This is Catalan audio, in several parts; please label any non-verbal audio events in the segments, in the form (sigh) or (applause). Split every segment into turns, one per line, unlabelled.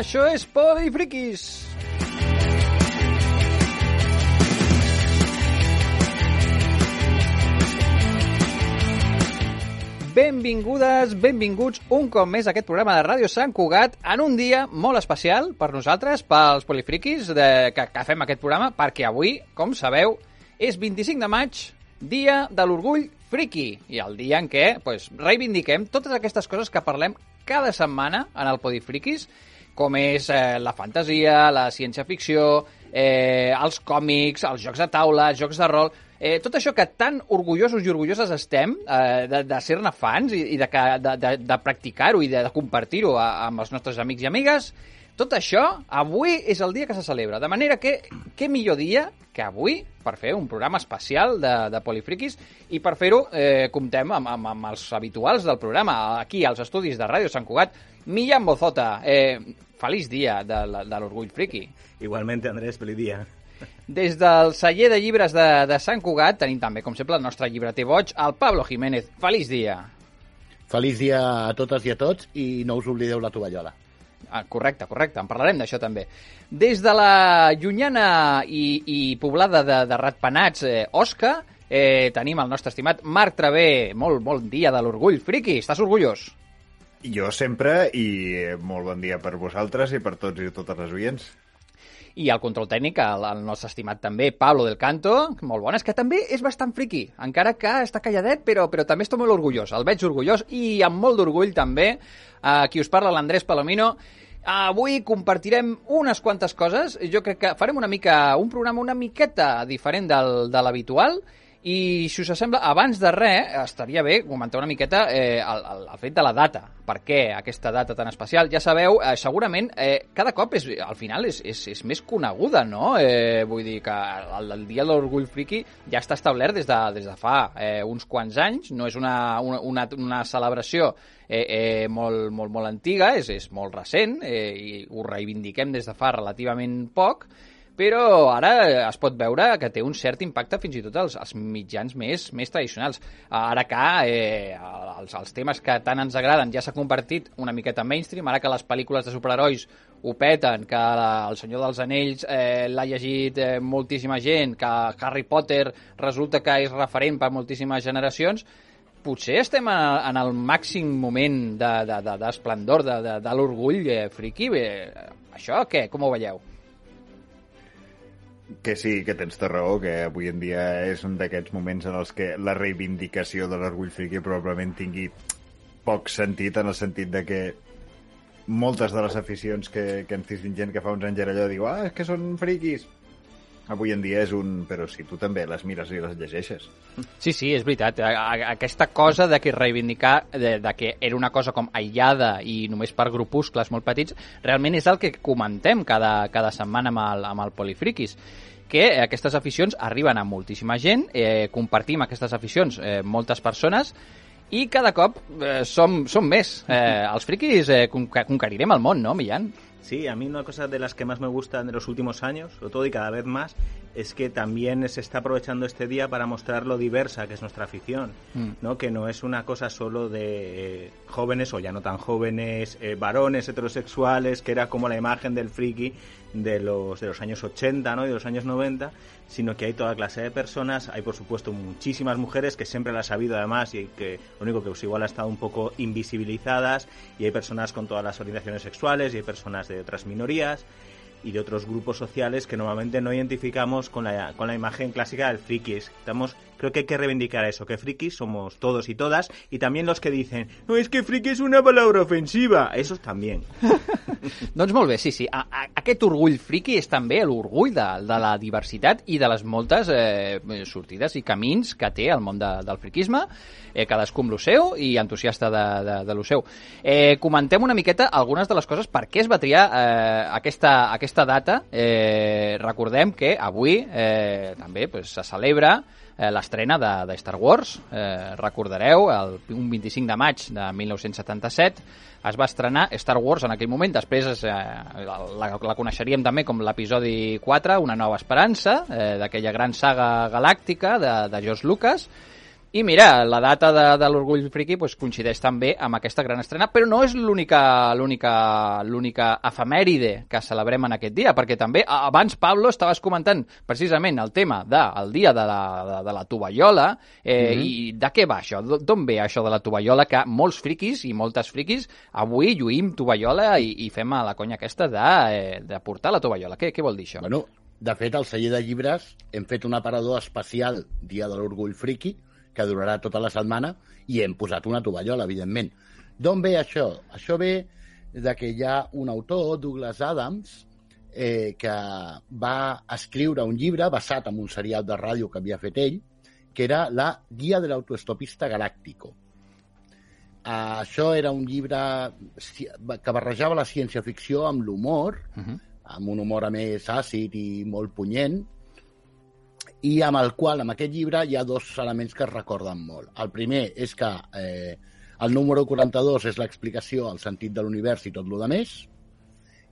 Això és Polifriquis! Benvingudes, benvinguts un cop més a aquest programa de Ràdio Sant Cugat en un dia molt especial per nosaltres, pels polifriquis de, que, que fem aquest programa, perquè avui, com sabeu, és 25 de maig, dia de l'orgull friqui, i el dia en què pues, reivindiquem totes aquestes coses que parlem cada setmana en el Podifriquis, com és eh, la fantasia, la ciència-ficció, eh, els còmics, els jocs de taula, els jocs de rol... Eh, tot això que tan orgullosos i orgulloses estem eh, de, de ser-ne fans i, i de, de, de, de practicar-ho i de, de compartir-ho amb els nostres amics i amigues, tot això avui és el dia que se celebra. De manera que, què millor dia que avui per fer un programa especial de, de Polifriquis i per fer-ho eh, comptem amb, amb, amb els habituals del programa, aquí als estudis de Ràdio Sant Cugat. Millán Bozota, eh, feliç dia de, la- de l'Orgull Friqui.
Igualmente, Andrés, feliz día.
Des del celler de llibres de, de Sant Cugat tenim també, com sempre, el nostre llibreter boig, el Pablo Jiménez. Feliç dia.
Feliç dia a totes i a tots i no us oblideu la tovallola.
Ah, correcte, correcte, en parlarem d'això també. Des de la llunyana i, i poblada de, de ratpenats eh, Osca, eh, tenim el nostre estimat Marc Travé. Molt bon dia de l'orgull. Friqui, estàs orgullós?
Jo sempre, i molt bon dia per vosaltres i per tots i totes les oients.
I el control tècnic, el, el nostre estimat també, Pablo del Canto, molt bones, que també és bastant friqui, encara que està calladet, però, però també està molt orgullós. El veig orgullós i amb molt d'orgull també, eh, qui us parla, l'Andrés Palomino. Avui compartirem unes quantes coses. Jo crec que farem una mica un programa una miqueta diferent del, de l'habitual i, si us sembla, abans de res, estaria bé comentar una miqueta eh, el, el, el fet de la data. Per què aquesta data tan especial? Ja sabeu, eh, segurament, eh, cada cop és, al final és, és, és més coneguda, no? Eh, vull dir que el, el Dia de l'Orgull Friki ja està establert des de, des de fa eh, uns quants anys, no és una, una, una, una celebració eh, eh, molt, molt, molt antiga, és, és molt recent eh, i ho reivindiquem des de fa relativament poc, però ara es pot veure que té un cert impacte fins i tot als, als mitjans més, més tradicionals. Ara que eh, els, els temes que tant ens agraden ja s'ha convertit una miqueta en mainstream, ara que les pel·lícules de superherois ho peten, que la, El Senyor dels Anells eh, l'ha llegit eh, moltíssima gent, que Harry Potter resulta que és referent per moltíssimes generacions, potser estem en, en el màxim moment d'esplendor, de, de, de, de, de l'orgull eh, friqui. Eh, això què? Com ho veieu?
Que sí, que tens tota raó, que avui en dia és un d'aquests moments en els que la reivindicació de l'orgull friqui probablement tingui poc sentit, en el sentit de que moltes de les aficions que, que ens distingim gent que fa uns anys era allò, diu, ah, és que són friquis. Avui en dia és un... Però si tu també les mires i les llegeixes.
Sí, sí, és veritat. Aquesta cosa de que reivindicar de, de que era una cosa com aïllada i només per grupuscles molt petits, realment és el que comentem cada, cada setmana amb el, amb el Polifriquis que aquestes aficions arriben a moltíssima gent, eh, compartim aquestes aficions eh, moltes persones i cada cop eh, som, som més. Eh, els friquis eh, conquerirem el món, no, Millán?
Sí, a mí una cosa de las que más me gustan de los últimos años, sobre todo y cada vez más, es que también se está aprovechando este día para mostrar lo diversa que es nuestra afición,
Mm.
¿no? Que no es una cosa solo de eh, jóvenes o ya no tan jóvenes, eh, varones heterosexuales, que era como la imagen del friki de los, de los años 80 ¿no? y de los años 90, sino que hay toda clase de personas, hay por supuesto muchísimas mujeres que siempre las ha habido además y que lo único que pues, igual ha estado un poco invisibilizadas y hay personas con todas las orientaciones sexuales y hay personas de otras minorías y de otros grupos sociales que normalmente no identificamos con la, con la imagen clásica del friki. Estamos, creo que hay que reivindicar eso, que frikis somos todos y todas y también los que dicen, no, es que friki es una palabra ofensiva, esos también. (laughs)
Doncs molt bé, sí, sí. A, a, aquest orgull friqui és també l'orgull de, de la diversitat i de les moltes eh, sortides i camins que té el món de, del friquisme, eh, cadascú amb lo seu i entusiasta de, de, de lo seu. Eh, comentem una miqueta algunes de les coses per què es va triar eh, aquesta, aquesta data. Eh, recordem que avui eh, també pues, se celebra eh, l'estrena de, de Star Wars. Eh, recordareu, el, un 25 de maig de 1977 es va estrenar Star Wars en aquell moment, després eh, la, la, la coneixeríem també com l'episodi 4, Una nova esperança, eh, d'aquella gran saga galàctica de, de George Lucas, I mira, la data de, de l'Orgull Friki pues, coincideix també amb aquesta gran estrena, però no és l'única l'única l'única efemèride que celebrem en aquest dia, perquè també abans, Pablo, estaves comentant precisament el tema del dia de la, de, de la tovallola, eh, i de què va això? D'on ve això de la tovallola? Que molts friquis i moltes friquis avui lluïm tovallola i, i fem a la conya aquesta de, eh, de portar la tovallola. Què, què vol dir això?
Bueno, de fet, al celler de llibres hem fet un aparador especial Dia de l'Orgull Friki, que durarà tota la setmana, i hem posat una tovallola, evidentment. D'on ve això? Això ve de que hi ha un autor, Douglas Adams, eh, que va escriure un llibre basat en un serial de ràdio que havia fet ell, que era la Guia de l'autoestopista galàctico. Uh, això era un llibre que barrejava la ciència-ficció amb l'humor,
Uh -huh.
amb un humor a més àcid i molt punyent, i amb el qual, amb aquest llibre, hi ha dos elements que es recorden molt. El primer és que eh, el número 42 és l'explicació al sentit de l'univers i tot el més,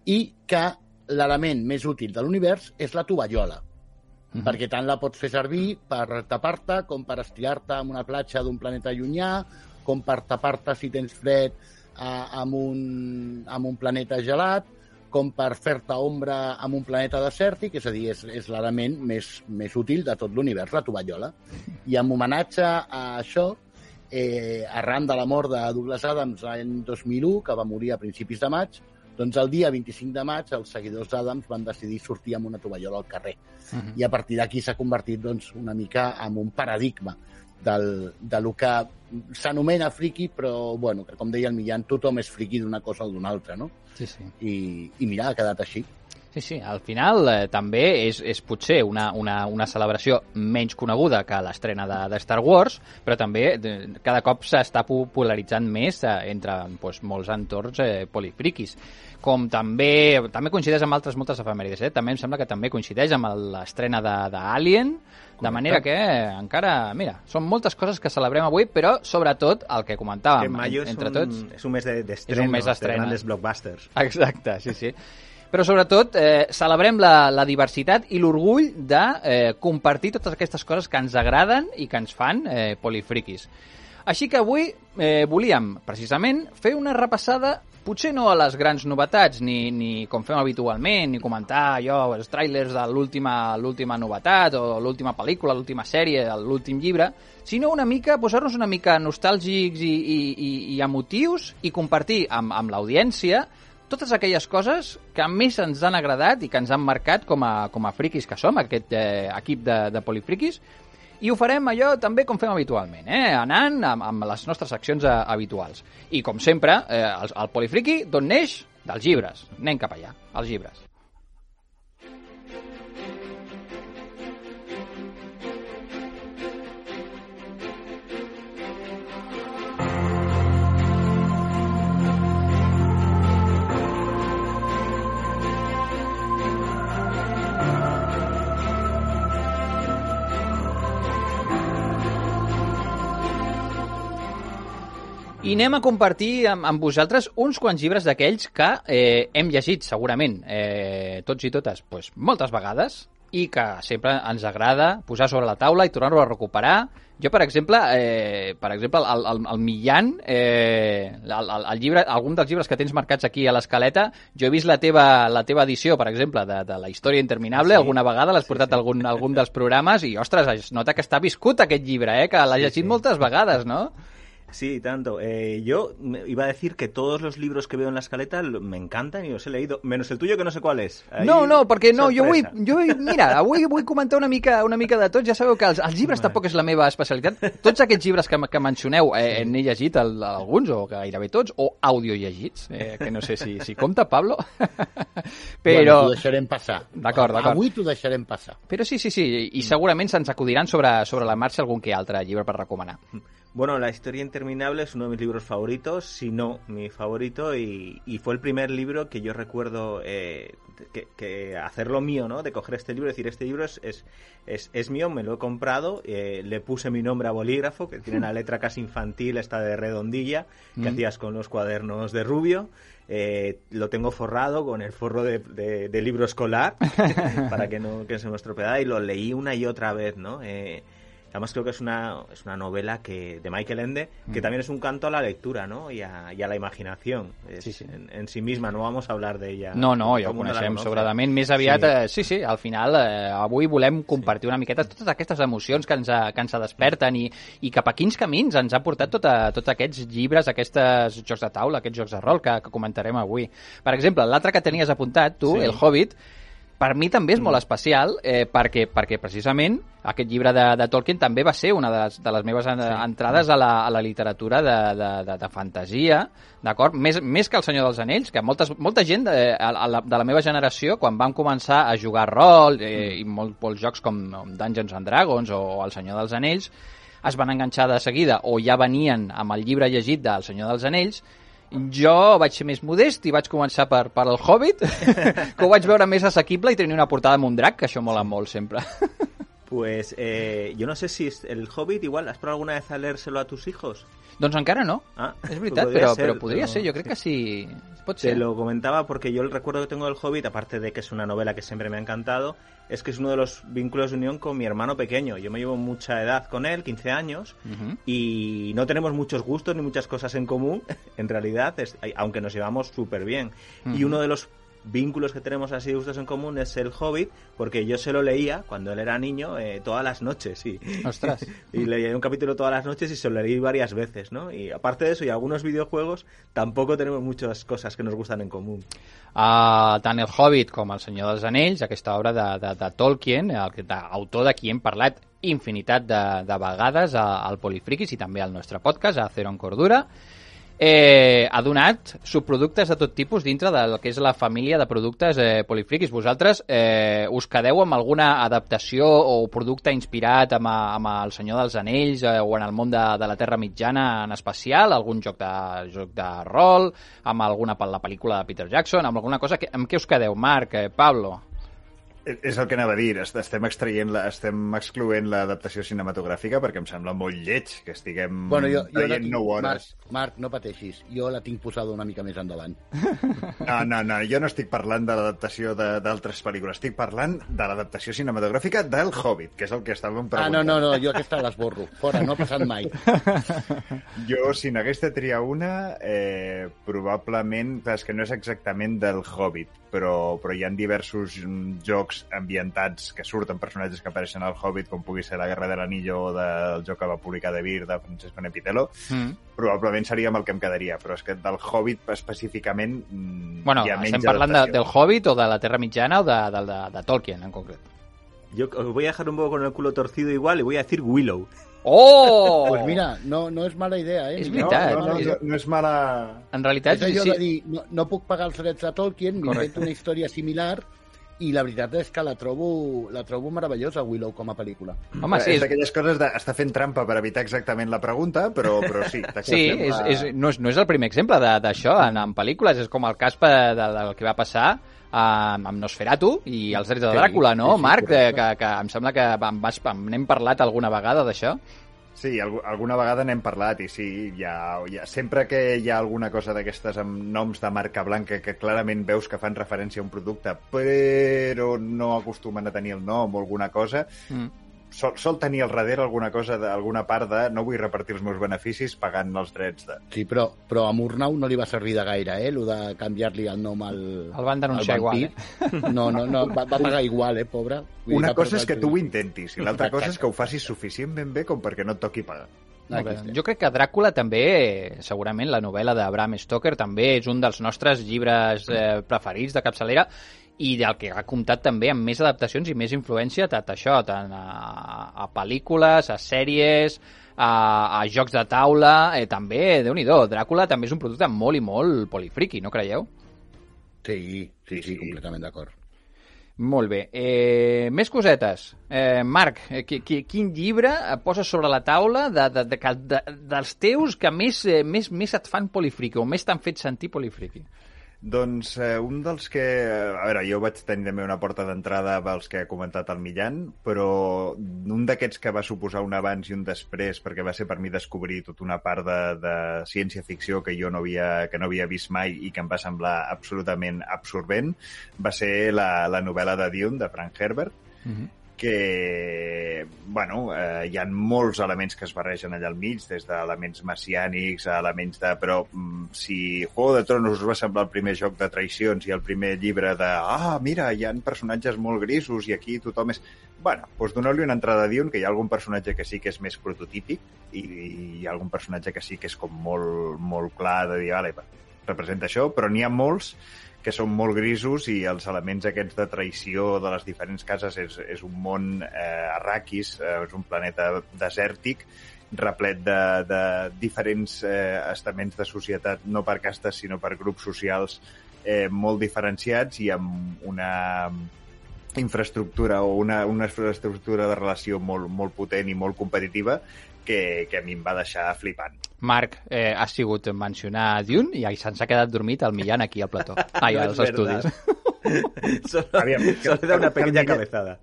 i que l'element més útil de l'univers és la tovallola,
Mhm.
perquè tant la pots fer servir per tapar-te com per estirar-te en una platja d'un planeta llunyà, com per tapar-te si tens fred eh, amb, un, amb un planeta gelat, com per fer-te ombra amb un planeta desèrtic, és a dir, és, és l'element més, més útil de tot l'univers, la tovallola. I en homenatge a això, eh, arran de la mort de Douglas Adams l'any 2001, que va morir a principis de maig, doncs el dia 25 de maig els seguidors d'Adams van decidir sortir amb una tovallola al carrer.
Uh -huh.
I a partir d'aquí s'ha convertit doncs, una mica en un paradigma del, de lo que s'anomena friki, però bueno, que com deia el Millán, tothom és friki d'una cosa o d'una altra, no?
Sí, sí.
I, I mira, ha quedat així.
Sí, sí, al final eh, també és, és potser una, una, una celebració menys coneguda que l'estrena de, de Star Wars, però també de, cada cop s'està popularitzant més eh, entre doncs, molts entorns eh, polifriquis. Com també, també coincideix amb altres moltes efemèrides, eh? també em sembla que també coincideix amb l'estrena de, de Alien, de manera que eh, encara, mira, són moltes coses que celebrem avui, però sobretot el que comentàvem
que
en- entre
un,
tots...
es un mes de, de estrenos,
mes
de grandes blockbusters.
Exacte, sí, sí. Però sobretot eh, celebrem la, la diversitat i l'orgull de eh, compartir totes aquestes coses que ens agraden i que ens fan eh, polifriquis. Així que avui eh, volíem, precisament, fer una repassada potser no a les grans novetats, ni, ni com fem habitualment, ni comentar allò, els trailers de l'última novetat, o l'última pel·lícula, l'última sèrie, l'últim llibre, sinó una mica, posar-nos una mica nostàlgics i, i, i, i emotius i compartir amb, amb l'audiència totes aquelles coses que més ens han agradat i que ens han marcat com a, com a friquis que som, aquest eh, equip de, de polifriquis, i ho farem allò també com fem habitualment, eh? anant amb, amb les nostres accions eh, habituals. I com sempre, eh, el, el polifriqui d'on neix? Dels llibres. Anem cap allà, als llibres. I anem a compartir amb, amb vosaltres uns quants llibres d'aquells que eh, hem llegit segurament, eh, tots i totes, pues, moltes vegades, i que sempre ens agrada posar sobre la taula i tornar-ho a recuperar. Jo, per exemple, eh, per exemple el, el, el Millán, eh, el, el, el llibre, algun dels llibres que tens marcats aquí a l'escaleta, jo he vist la teva, la teva edició, per exemple, de, de La història interminable,
Sí.
alguna vegada l'has portat a algun, algun dels programes i, ostres, es nota que està viscut aquest llibre, eh, que l'has
Sí,
llegit
sí.
moltes vegades, no?
Sí, tanto. Eh, yo me- iba a decir que todos los libros que veo en la escaleta me encantan y los he leído, menos el tuyo que no sé cuál és. Ahí,
No, no, perquè no, jo vull,
sorpresa.
jo vull, mira, avui vull comentar una mica, una mica de tot, ja sabeu que els, els llibres tampoc és la meva especialitat. Tots aquests llibres que, que mencioneu eh, n'he llegit el, alguns, o gairebé tots, o audio llegits, eh, que no sé si, si compta, Pablo. (laughs)
Bueno,
Però,
t'ho deixarem passar.
D'acord, d'acord.
Avui t'ho deixarem passar.
però sí, sí, sí, i segurament se'ns acudiran sobre, sobre la marxa algun que altre llibre per recomanar.
Bueno, La historia interminable es uno de mis libros favoritos, si no mi favorito, y, y fue el primer libro que yo recuerdo eh, que, que hacerlo mío, ¿no? De coger este libro decir, este libro es, es, es, es mío, me lo he comprado, eh, le puse mi nombre a bolígrafo, que tiene una letra casi infantil, esta de redondilla, que
Mm.
hacías con los cuadernos de rubio. Eh, lo tengo forrado con el forro de, de- de libro escolar (laughs) para que no que se me estropeara y lo leí una y otra vez, ¿no? Eh, Además creo que es una, es una novela que de Michael Ende que
Mm.
también es un canto a la lectura, ¿no? Y a, y a la imaginación. Es
Sí, sí.
En, en sí misma, no vamos a hablar de ella.
No, no, ja ho coneixem sobradament. Més aviat,
Sí.
sí, eh, sí, sí al final, eh, avui volem compartir una miqueta totes aquestes emocions que ens, que ens desperten i, i cap a quins camins ens ha portat tot a, tots aquests llibres, aquests jocs de taula, aquests jocs de rol que, que comentarem avui. Per exemple, l'altre que tenies apuntat, tu,
Sí.
El Hobbit, per mi també és molt especial eh, perquè, perquè precisament aquest llibre de, de Tolkien també va ser una de les, de les meves en, entrades a la, a la literatura de, de, de, de fantasia, d'acord? Més, més que El Senyor dels Anells, que moltes, molta gent eh, a, a la, de la meva generació, quan vam començar a jugar rol eh, i molt, molts jocs com Dungeons and Dragons o El Senyor dels Anells, es van enganxar de seguida o ja venien amb el llibre llegit del Senyor dels Anells jo vaig ser més modest i vaig començar per, per el Hobbit, (laughs) que ho vaig veure més assequible i tenia una portada amb un drac, que això mola molt sempre.
Pues eh, yo no sé si es el Hobbit, igual, ¿has probado alguna vez a leérselo a tus hijos?
Doncs encara no,
Ah,
és veritat, però,
ser,
però podria
però-
ser, jo crec que sí, pot
Te
ser.
lo comentaba porque yo el recuerdo que tengo del Hobbit, aparte de que es una novela que siempre me ha encantado, es que es uno de los vínculos de unión con mi hermano pequeño. Yo me llevo mucha edad con él, 15 años, y no tenemos muchos gustos ni muchas cosas en común, (laughs) en realidad, es- aunque nos llevamos súper bien. Y uno de los vínculos que tenemos así de gustos en común es el Hobbit, porque yo se lo leía cuando él era niño eh, todas las noches, sí.
Ostres. (laughs)
Y leía un capítulo todas las noches y se lo leí varias veces, ¿no? Y aparte de eso y algunos videojuegos, tampoco tenemos muchas cosas que nos gustan en común.
Uh, tant el Hobbit com el Senyor dels Anells, aquesta obra de, de, de Tolkien, el, de, autor de qui hem parlat infinitat de, de vegades al Polifriquis i també al nostre podcast, a Cero en Cordura, eh, ha donat subproductes de tot tipus dintre del que és la família de productes eh, polifriquis. Vosaltres eh, us quedeu amb alguna adaptació o producte inspirat amb, amb el Senyor dels Anells eh, o en el món de, de la Terra Mitjana en especial? Algun joc de, joc de rol? Amb alguna la pel·lícula de Peter Jackson? Amb alguna cosa? Que, amb què us quedeu, Marc, eh, Pablo?
És- el que anava a dir, est- estem extraient la, estem excloent l'adaptació cinematogràfica perquè em sembla molt lleig que estiguem
Bueno, jo, jo
veient
tinc,
9 hores.
Marc, Marc, no pateixis. Jo la tinc posada una mica més endavant.
No, no, no, jo no estic parlant de l'adaptació d'altres pel·lícules, estic parlant de l'adaptació cinematogràfica del Hobbit, que és el que estàvem
Ah,
preguntant.
no, no, no, jo aquesta l'esborro. Fora, no ha passat mai. (laughs)
Jo, si n'hagués de triar una, eh, probablement, és que no és exactament del Hobbit, però, però hi ha diversos jocs ambientats que surten personatges que apareixen al Hobbit, com pugui ser la Guerra de l'Anillo o del joc que va publicar De Vir, de Francesco Nepitello,
Mm.
probablement seria amb el que em quedaria, però és que del Hobbit específicament mm,
Bueno,
hi ha menys
estem parlant de, del Hobbit o de la Terra Mitjana o de, de, de, de Tolkien, en concret?
Yo os voy a dejar un poco con el culo torcido igual y voy a decir Willow.
Oh!
Pues mira, no, no és mala idea, eh?
És veritat,
no, no,
és-
no, no és mala...
En realitat,
És allò
sí,
de dir, no, no puc pagar els drets de Tolkien, m'invento una història similar i la veritat és que la trobo, la trobo meravellosa, Willow, com a pel·lícula.
home, sí,
és d'aquelles coses d'estar fent trampa per evitar exactament la pregunta, però, però sí.
Sí, és, és, no, és, no és el primer exemple de- d'això en, en pel·lícules, és com el cas pe- de, del que va passar amb, amb Nosferatu i els drets de Dràcula, no,
sí, sí,
Marc?
Correcte.
que, que em sembla que en vas, en n'hem parlat alguna vegada d'això.
Sí, algu- alguna vegada n'hem parlat i sí, hi ha, sempre que hi ha alguna cosa d'aquestes amb noms de marca blanca que clarament veus que fan referència a un producte però no acostumen a tenir el nom o alguna cosa,
Mm.
Sol, sol tenir al darrere alguna cosa, de, alguna part de no vull repartir els meus beneficis pagant els drets de...
Sí, però, però a Murnau no li va servir de gaire, eh, el de canviar-li el nom al...
El van denunciar
al
igual,
vampir. No, no, no, va, va pagar igual, eh, pobre. Vull
Una cosa és que tu ho intentis i l'altra cosa és que ho facis suficientment bé com perquè no et toqui pagar.
Molt bé. Jo crec que Dràcula també, segurament la novel·la de Bram Stoker també és un dels nostres llibres eh, preferits de capçalera i del que ha comptat també amb més adaptacions i més influència tant això, tant a, a pel·lícules, a sèries, a, a jocs de taula, eh, també, déu nhi Dràcula també és un producte molt i molt polifriqui, no creieu?
Sí, sí, sí,
Sí.
completament d'acord.
Molt bé. Eh, més cosetes. Eh, Marc, eh, qui, qui, quin llibre poses sobre la taula de, de, de, de, de, dels teus que més, eh, més, més et fan polifriqui o més t'han fet sentir polifriqui?
Doncs eh, un dels que... A veure, jo vaig tenir també una porta d'entrada pels que ha comentat el Millan, però un d'aquests que va suposar un abans i un després, perquè va ser per mi descobrir tota una part de, de ciència-ficció que jo no havia, que no havia vist mai i que em va semblar absolutament absorbent, va ser la, la novel·la de Dune, de Frank Herbert,
Mm -hmm.
Que bueno, eh, hi ha molts elements que es barregen allà al mig, des d'elements messiànics a elements de... Però mm, si Juego de Tronos us va semblar el primer joc de traïcions i el primer llibre de ah, mira, hi ha personatges molt grisos i aquí tothom és... Bueno, doncs doneu-li una entrada a Dune, que hi ha algun personatge que sí que és més prototípic i, i hi ha algun personatge que sí que és com molt, molt clar de dir, vale, representa això, però n'hi ha molts que són molt grisos i els elements aquests de traïció de les diferents cases és, és un món eh, arraquis, eh, és un planeta desèrtic, replet de, de diferents eh, estaments de societat, no per castes, sinó per grups socials eh, molt diferenciats i amb una infraestructura o una, una infraestructura de relació molt, molt potent i molt competitiva que, que a mi em va deixar flipant.
Marc, eh, ha sigut mencionar Dune i se'ns ha quedat dormit el Millán aquí al plató. Ai,
No
als
es
estudis. (laughs)
solo,
Aviam, que-
solo da una
que-
pequeña
que-
cabezada.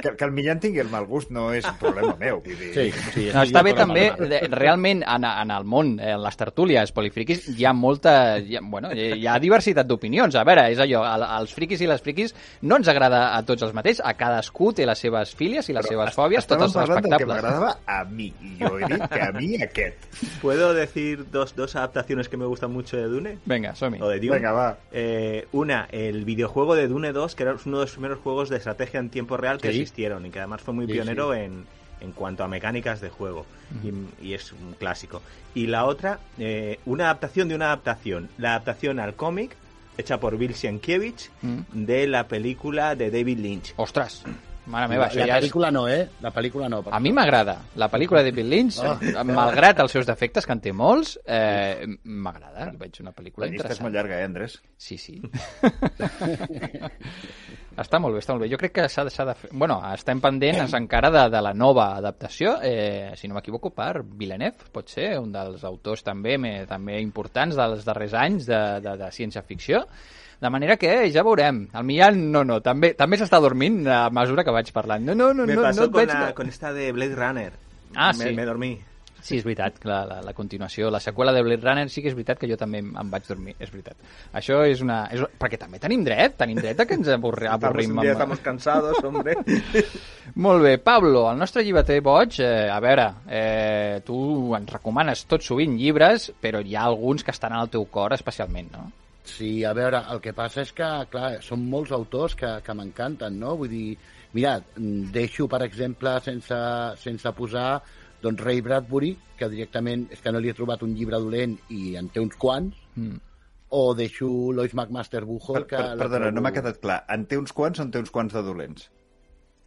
Que, que el Millán tingui el mal gust no és problema meu. Vull dir,
Sí, sí,
No, està bé també, de- realment, en, en el món, en les tertúlies polifriquis, hi ha molta... Hi ha, bueno, hi ha diversitat d'opinions. A veure, és allò, el- els friquis i les friquis no ens agrada a tots els mateixos, a cadascú té les seves fílies i les
Però
seves fòbies, totes són
parlant del que
respectables.
m'agradava a mi, i jo he dit que a mi aquest.
¿Puedo decir dos, dos adaptaciones que me gustan mucho de Dune?
Vinga, som-hi.
O de Dune.
Venga, va.
Eh, una, el videojuego de Dune 2, que era uno de los primeros juegos de estrategia en tiempo real que
Sí.
existieron y que además fue muy
Sí,
pionero En, en cuanto a mecánicas de juego. y, y es un clásico. Y la otra, eh, una adaptación de una adaptación. La adaptación al cómic, hecha por Bill Sienkiewicz,
Mm.
de la película de David Lynch.
Ostres, mare meva,
la,
això
la
ja és...
pel·lícula no, eh? La pel·lícula no.
A mi m'agrada. La pel·lícula de Bill Lynch,
Ah.
malgrat els seus defectes, que en té molts, eh, m'agrada. Veig una pel·lícula
La llista és
interessant.
molt llarga, eh, Andrés?
Sí, sí. (laughs) està molt bé, està molt bé. Jo crec que s'ha de, s'ha de fer... Bueno, estem pendents encara de, de la nova adaptació, eh, si no m'equivoco, per Villeneuve, pot ser, un dels autors també me, també importants dels darrers anys de, de, de ciència-ficció. De manera que ja veurem. El Millán, no, no, també també s'està dormint a mesura que vaig parlant. No, no, no,
Me
no, no et
con,
veig...
la- con esta de Blade Runner.
Ah,
me,
sí.
me dormí.
Sí, és veritat, la, la, la continuació, la seqüela de Blade Runner sí que és veritat que jo també em, em vaig dormir, és veritat. Això és una... És, perquè també tenim dret, tenim dret a que ens avorri,
Estamos,
avorrim.
día
amb-
estamos cansados, hombre. (laughs)
Molt bé, Pablo, el nostre llibreter boig, eh, a veure, eh, tu ens recomanes tot sovint llibres, però hi ha alguns que estan al teu cor especialment, no?
Sí, a veure, el que passa és que, clar, són molts autors que, que m'encanten, no? Vull dir, mira, deixo, per exemple, sense, sense posar, doncs, Ray Bradbury, que directament és que no li he trobat un llibre dolent i en té uns quants,
Mm.
o deixo Lois McMaster
Per,
Buchholz, que...
per,
la
perdona, no
trobo-
m'ha quedat clar. En té uns quants o en té uns quants de dolents?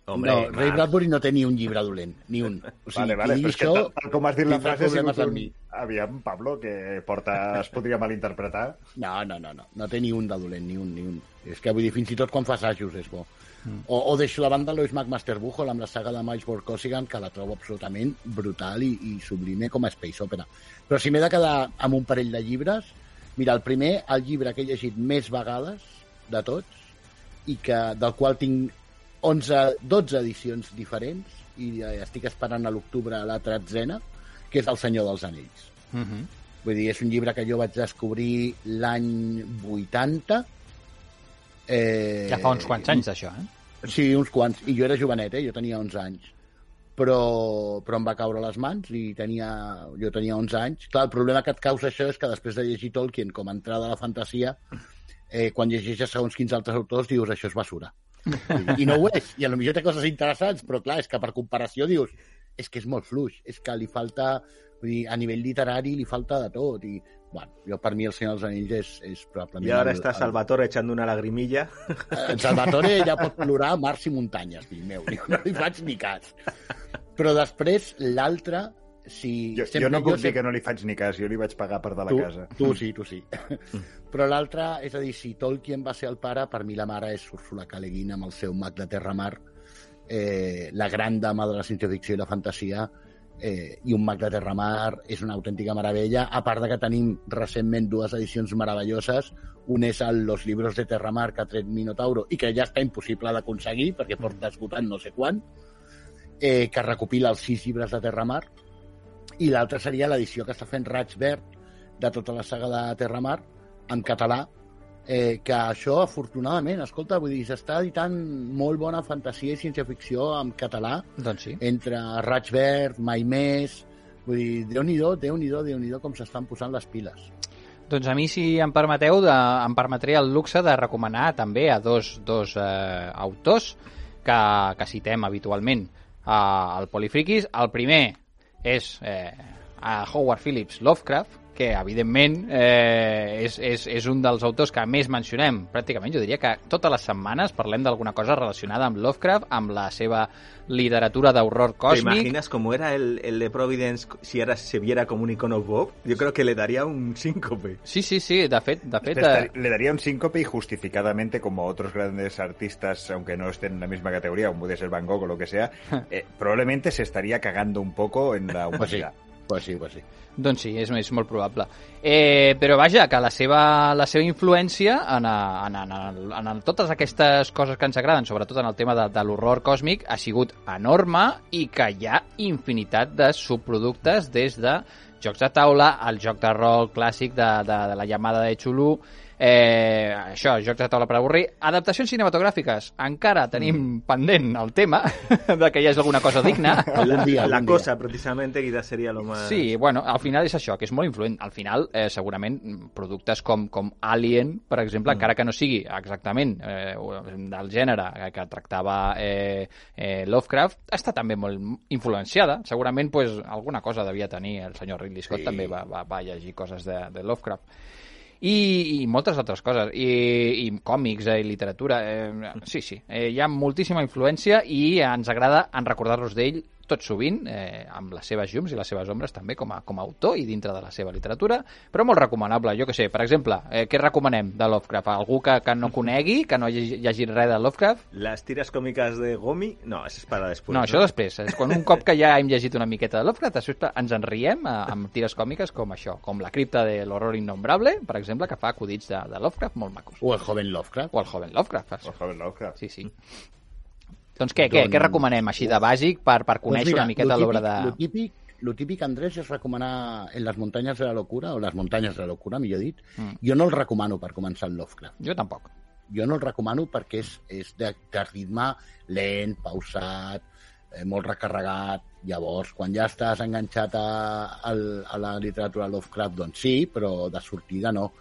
Hombre,
no, Ray. Bradbury no té ni un llibre dolent, ni un. O sigui,
vale, vale, però és que
això,
tal, tal com has dit la frase ha sigut un...
mi.
Aviam, Pablo, que porta... es podria malinterpretar.
No, no, no, no, no té ni un de dolent, ni un, ni un. És que vull dir, fins i tot quan fa assajos és bo. Mm. O, o deixo la banda Lois McMaster Buchholz amb la saga de Miles Borkosigan, que la trobo absolutament brutal i, i sublime com a space opera. Però si m'he de quedar amb un parell de llibres, mira, el primer, el llibre que he llegit més vegades de tots, i que, del qual tinc 11, 12 edicions diferents, i eh, estic esperant a l'octubre la tretzena, que és El senyor dels anells.
Mm -hmm.
Vull dir, és un llibre que jo vaig descobrir l'any 80. Eh,
Ja fa uns quants anys, d'això, eh?
Sí, uns quants. I jo era jovenet, eh? jo tenia 11 anys. Però, però em va caure a les mans i tenia, jo tenia 11 anys. Clar, el problema que et causa això és que després de llegir Tolkien com a entrada a la fantasia, eh, quan llegeixes segons quins altres autors dius això és basura. I no ho és. I a lo millor té coses interessants, però clar, és que per comparació dius és que és molt fluix, és que li falta vull dir, a nivell literari li falta de tot i, bueno, jo per mi el Senyor dels Anells és, és probablement...
Y ahora
el-
está
el-
Salvatore echando una lagrimilla.
en Salvatore ja pot plorar mars i muntanyes, fill meu. No li faig ni cas. Però després, l'altre, si...
Jo,
sempre-
jo no puc
sempre-
dir que no li faig ni cas, jo li vaig pagar per de la
tu,
casa.
Tu sí, tu sí. Però l'altre, és a dir, si Tolkien va ser el pare, per mi la mare és Úrsula K. Le Guin amb el seu mag de Terramar, eh, la gran dama de la ciència-ficció i la fantasia, eh, i un mag de Terramar és una autèntica meravella, a part de que tenim recentment dues edicions meravelloses, un és el Los libros de Terramar que ha tret Minotauro i que ja està impossible d'aconseguir perquè porta esgotant no sé quan, eh, que recopila els sis llibres de Terramar, i l'altra seria l'edició que està fent Raig Verd de tota la saga de Terramar en català, eh, que això, afortunadament, escolta, vull dir, s'està editant molt bona fantasia i ciència-ficció en català,
Doncs sí.
entre Raig Verd, Mai Més... Vull dir, Déu-n'hi-do, Déu-n'hi-do, Déu-n'hi-do com s'estan posant les piles.
Doncs a mi, si em permeteu, de, em permetré el luxe de recomanar també a dos, dos eh, autors que, que citem habitualment eh, al Polifriquis. El primer és eh, a Howard Phillips Lovecraft, que evidentment eh, és, és, és un dels autors que més mencionem. Pràcticament jo diria que totes les setmanes parlem d'alguna cosa relacionada amb Lovecraft, amb la seva literatura d'horror
¿Te
còsmic.
imaginas cómo era el, el de Providence si ahora se viera como un icono Bob? Yo creo que le daría un síncope.
Sí, sí, sí, de fet, de fet
Le,
eh,
le daría un síncope y justificadamente, como a otros grandes artistas, aunque no estén en la misma categoría, como puede ser Van Gogh o lo que sea, (laughs) eh, probablemente se estaría cagando un poco en la
Pues sí. Pues sí, pues sí.
Doncs sí, és, és molt probable. Eh, però vaja, que la seva, la seva influència en, en, en, en, en totes aquestes coses que ens agraden, sobretot en el tema de, de l'horror còsmic, ha sigut enorme i que hi ha infinitat de subproductes des de jocs de taula, el joc de rol clàssic de, de, de la llamada de Chulu, eh, això, jocs de taula per avorrir, adaptacions cinematogràfiques, encara tenim
Mm.
pendent el tema (laughs) de que hi hagi alguna cosa (laughs) digna.
Algun dia,
la
algun dia.
cosa, precisamente, quizás sería lo más...
Sí, bueno, al final és això, que és molt influent. Al final, eh, segurament, productes com, com Alien, per exemple, mm. encara que no sigui exactament eh, del gènere que, que tractava eh, eh, Lovecraft, està també molt influenciada. Segurament, pues, alguna cosa devia tenir el senyor Ridley Scott,
Sí.
també va, va, va llegir coses de, de Lovecraft. I, i moltes altres coses, i, i còmics eh, i literatura. Eh, sí, sí, eh, hi ha moltíssima influència i ens agrada en recordar-nos d'ell tot sovint, eh, amb les seves llums i les seves ombres també com a, com a autor i dintre de la seva literatura, però molt recomanable. Jo que sé, per exemple, eh, què recomanem de Lovecraft? Algú que, que no conegui, que no hagi llegit res de Lovecraft?
Las tiras cómicas de Gomi, no, eso es para después.
no, això després. És quan un cop que ja hem llegit una miqueta de Lovecraft, després ens en riem eh, amb tires còmiques com això, com la cripta de l'horror innombrable, per exemple, que fa acudits de, de Lovecraft molt macos.
O el joven Lovecraft.
O el joven Lovecraft.
O joven Lovecraft.
Sí, sí. Doncs què, què,
Doncs-
què recomanem així de bàsic per, per conèixer
Pues mira,
una miqueta
lo
l'obra de...
Lo típic, lo típic, Andrés, és recomanar En les muntanyes de la locura, o les muntanyes de la locura, millor dit.
Mm.
Jo no el recomano per començar en Lovecraft.
Jo tampoc.
Jo no el recomano perquè és, és de, de ritme lent, pausat, eh, molt recarregat. Llavors, quan ja estàs enganxat a, al, a la literatura Lovecraft, doncs sí, però de sortida no.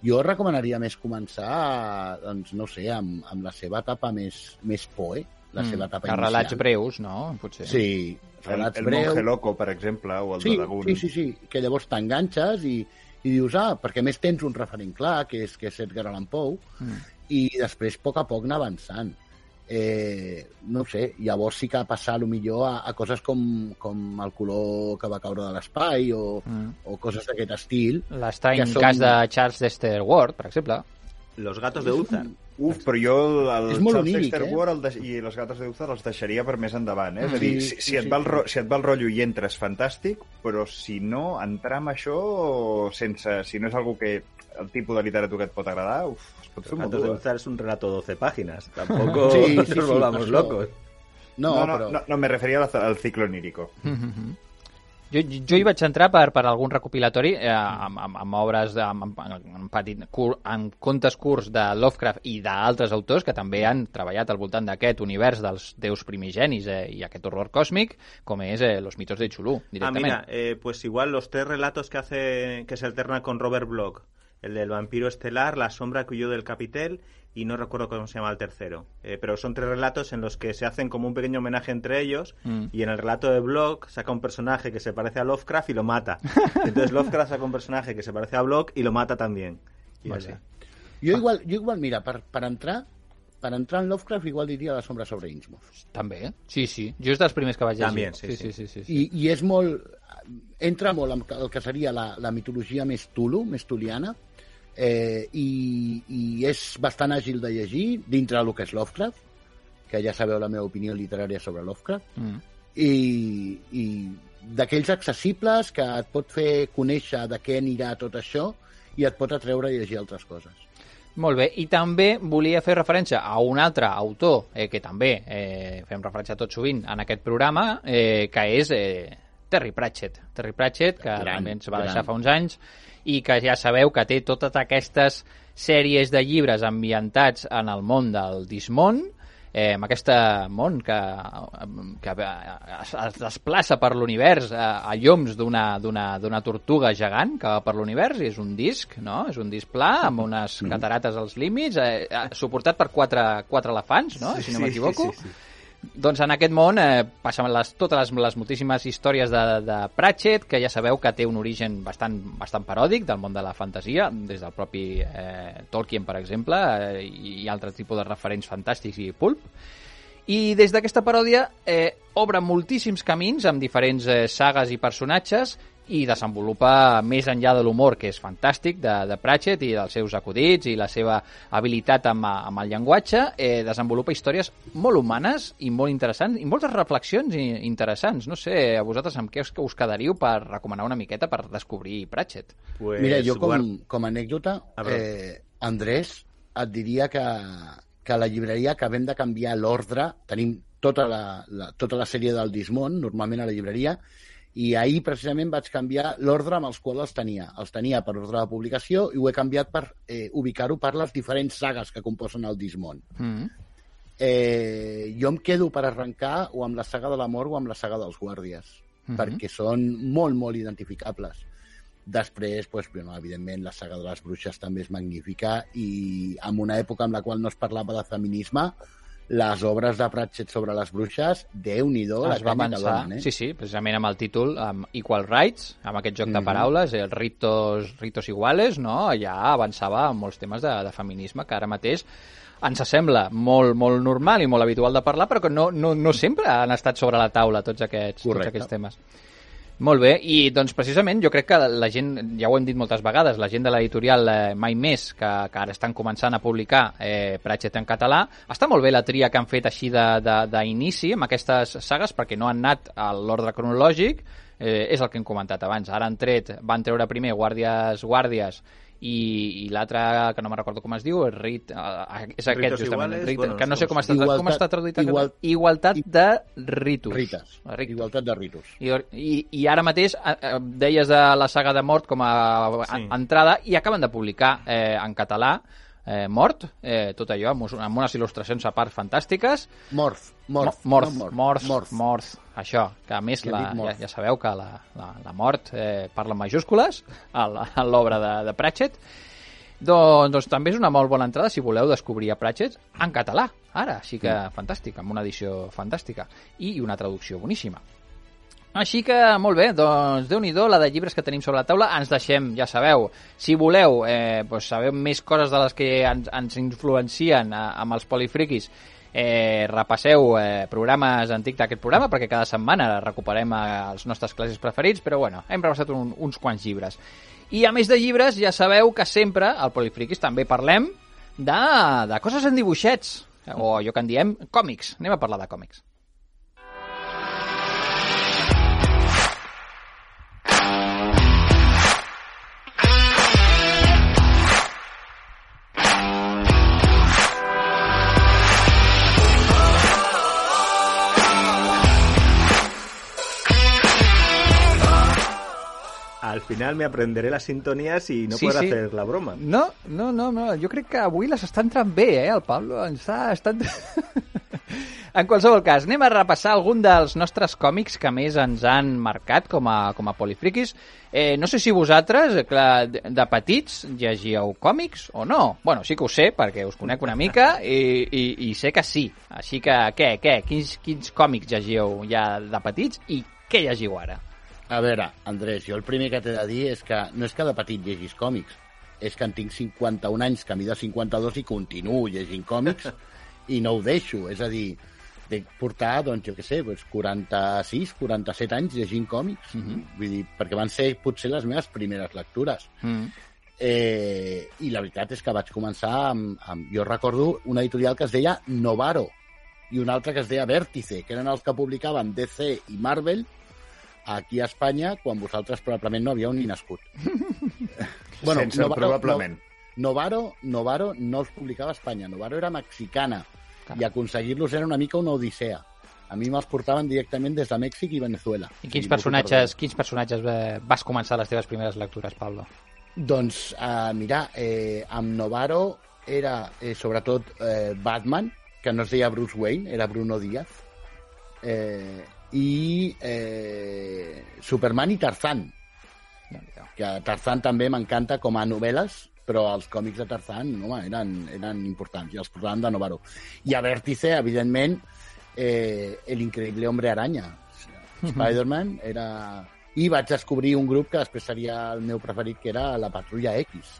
Jo recomanaria més començar, doncs, no sé, amb, amb la seva etapa més, més poe, la seva etapa
que relats
inicial.
breus, no? Potser.
Sí,
El,
relats
el
breus.
monje loco, per exemple, o el
Sí,
de Lagoon.
sí, sí, sí, que llavors t'enganxes i, i dius, ah, perquè més tens un referent clar, que és, que és Edgar Allan Poe,
Mm.
i després, a poc a poc, anar avançant. Eh, no sé, llavors sí que passar, a lo millor, a, a coses com, com el color que va caure de l'espai o,
Mm.
o coses d'aquest estil.
L'estrany
són-
cas de Charles Dexter Ward, per exemple.
Los gatos de Uthar.
Uf, però jo el,
És
el
molt
Charles
oníric,
Dexter
eh?
Ward el de, i les gates de Uthar els deixaria per més endavant, eh? És a
Sí,
dir, si,
sí,
si, et
sí.
va el, ro- si et va el rotllo i entres, fantàstic, però si no, entrar amb això sense... Si no és algo que el tipus de literatura que et pot agradar, uf, es pot fer
Los
molt
gatos de
dur.
Uthar es un relato de 12 páginas. Tampoco (laughs)
Sí, sí, (laughs)
nos
sí,
volvamos
això-
locos.
No,
No, no,
però...
no, no, me referia al, al ciclo onírico.
Mhm. Jo, jo hi vaig entrar per, per algun recopilatori eh, amb, amb, amb obres, de, amb, amb, amb, petit, cur, amb contes curts de Lovecraft i d'altres autors que també han treballat al voltant d'aquest univers dels déus primigenis eh, i aquest horror còsmic, com és eh, Los mitos de Chulú,
Ah,
directament.
mira, eh, pues igual los tres relatos que hace, que se alterna con Robert Bloch. El del vampiro estelar, la sombra que huyó del capitel y no recuerdo cómo se llama el tercero. Eh, pero son tres relatos en los que se hacen como un pequeño homenaje entre ellos
Mm.
y en el relato de Bloch saca un personaje que se parece a Lovecraft y lo mata. (laughs) Entonces Lovecraft saca un personaje que se parece a Bloch y lo mata también. Y
Molt
así.
bé.
Jo igual, jo igual mira, per, per entrar per entrar en Lovecraft igual diria La sombra sobre Innsmouth.
També, eh? sí, sí. Jo és dels primers que vaig llegir.
També, sí,
sí,
sí.
sí, sí, sí.
I, i és molt... Entra molt en el que seria la, la mitologia més Tulu, més tuliana, eh, i, i és bastant àgil de llegir dintre del que és Lovecraft, que ja sabeu la meva opinió literària sobre Lovecraft,
Mm.
i, i d'aquells accessibles que et pot fer conèixer de què anirà tot això i et pot atreure a llegir altres coses.
Molt bé, i també volia fer referència a un altre autor eh, que també eh, fem referència tot sovint en aquest programa, eh, que és eh, Terry Pratchett. Terry Pratchett, que
Gran,
també ens va
gran.
deixar fa uns anys, i que ja sabeu que té totes aquestes sèries de llibres ambientats en el món del Dismont, eh, amb aquest món que, que es, es desplaça per l'univers a, a lloms d'una tortuga gegant que va per l'univers i és un disc, no? És un disc pla amb unes catarates als límits, eh, eh, suportat per quatre, quatre elefants, no? si no m'equivoco. Sí, sí, sí. Doncs en aquest món eh, passen les, totes les, les moltíssimes històries de, de Pratchett, que ja sabeu que té un origen bastant, bastant paròdic del món de la fantasia, des del propi eh, Tolkien, per exemple, eh, i altres tipus de referents fantàstics i pulp. I des d'aquesta paròdia eh, obre moltíssims camins amb diferents eh, sagues i personatges i desenvolupa més enllà de l'humor, que és fantàstic, de, de Pratchett i dels seus acudits i la seva habilitat amb, amb el llenguatge, eh, desenvolupa històries molt humanes i molt interessants i moltes reflexions interessants. No sé, a vosaltres amb què us, us quedaríeu per recomanar una miqueta per descobrir Pratchett?
Pues, Mira, jo com, com a anècdota, ah, eh, Andrés, et diria que, que a la llibreria acabem de canviar l'ordre, tenim tota la, la, tota la sèrie del Dismont, normalment a la llibreria, i ahir precisament vaig canviar l'ordre amb els quals els tenia. Els tenia per ordre de publicació i ho he canviat per eh, ubicar-ho per les diferents sagues que composen el Dismont. Mm -hmm. eh, jo em quedo per arrencar o amb la saga de l'amor o amb la saga dels guàrdies, mm -hmm. perquè són molt, molt identificables. Després, pues, bueno, evidentment, la saga de les bruixes també és magnífica i en una època en la qual no es parlava de feminisme, les obres de Pratchett sobre les bruixes, déu nhi
Es va avançar, donen, eh? sí, sí, precisament amb el títol amb Equal Rights, amb aquest joc mm -hmm. de mhm. paraules, els ritos, ritos iguales, no? ja avançava en molts temes de, de feminisme que ara mateix ens sembla molt, molt normal i molt habitual de parlar, però que no, no, no sempre han estat sobre la taula tots aquests, tots aquests temes. Molt bé, i doncs precisament jo crec que la gent, ja ho hem dit moltes vegades, la gent de l'editorial eh, Mai Més, que, que ara estan començant a publicar eh, Pratchett en català, està molt bé la tria que han fet així d'inici amb aquestes sagues perquè no han anat a l'ordre cronològic, eh, és el que hem comentat abans. Ara han tret, van treure primer Guàrdies, Guàrdies i, i l'altre, que no me recordo com es diu, és, rit, uh, és aquest Ritos justament, iguales, rit, bueno, que no sé com està, igualtat, com està traduït. Igual, igualtat de ritus.
Rites. Ritus. Igualtat de ritus.
I, i, I ara mateix eh, deies de la saga de mort com a sí. entrada i acaben de publicar eh, en català eh, Mort, eh, tot allò, amb, amb unes il·lustracions a part fantàstiques.
Morth.
Morth. Morth. No, mort. Morth. Morth. Això, que a més la, ja, ja sabeu que la, la, la mort eh, parla en majúscules a l'obra de, de Pratchett. Doncs, doncs també és una molt bona entrada si voleu descobrir a Pratchett en català, ara, així que mm. fantàstic, amb una edició fantàstica i una traducció boníssima. Així que, molt bé, doncs, déu nhi la de llibres que tenim sobre la taula. Ens deixem, ja sabeu, si voleu eh, doncs saber més coses de les que ens, ens influencien a, eh, amb els polifriquis, eh, repasseu eh, programes antics d'aquest programa, perquè cada setmana recuperem eh, els nostres classes preferits, però bueno, hem repassat un, uns quants llibres. I a més de llibres, ja sabeu que sempre, al Polifriquis, també parlem de, de coses en dibuixets, o allò que en diem còmics. Anem a parlar de còmics.
Al final me aprenderé las sintonías i no sí, podré sí. fer la broma.
No, no, no, no, jo crec que avui les està entrant bé, eh, el Pablo. Està, està... (laughs) en qualsevol cas, anem a repassar algun dels nostres còmics que més ens han marcat com a, com a polifriquis. Eh, no sé si vosaltres, eh, clar, de, de petits, llegíeu còmics o no. Bueno, sí que ho sé, perquè us conec una mica i, i, i sé que sí. Així que, què, què? Quins, quins còmics llegíeu ja de petits i què llegiu ara?
A veure, Andrés, jo el primer que t'he de dir és que no és que de petit llegis còmics, és que en tinc 51 anys, camí de 52 i continuo llegint còmics (laughs) i no ho deixo. És a dir, de portar, doncs, jo què sé, doncs 46, 47 anys llegint còmics. Mm -hmm. Vull dir, perquè van ser potser les meves primeres lectures. Mm -hmm. eh, I la veritat és que vaig començar amb, amb... Jo recordo una editorial que es deia Novaro i una altra que es deia Vértice, que eren els que publicaven DC i Marvel, aquí a Espanya quan vosaltres probablement no havíeu ni nascut. (laughs)
bueno, Sense Novaro, probablement.
No, Novaro, Novaro no els publicava a Espanya, Novaro era mexicana Clar. i aconseguir-los era una mica una odissea. A mi me'ls portaven directament des de Mèxic i Venezuela.
I quins personatges, quins personatges eh, vas començar les teves primeres lectures, Pablo?
Doncs, uh, mira, eh, amb Novaro era eh, sobretot eh, Batman, que no es deia Bruce Wayne, era Bruno Díaz, eh, i eh, Superman i Tarzan, que Tarzan també m'encanta com a novel·les, però els còmics de Tarzan no, eren, eren importants, i els posaven de Novaro. I a Vértice, evidentment, eh, l'increïble Hombre Araña. Spider-Man era... I vaig descobrir un grup que després seria el meu preferit, que era la Patrulla X,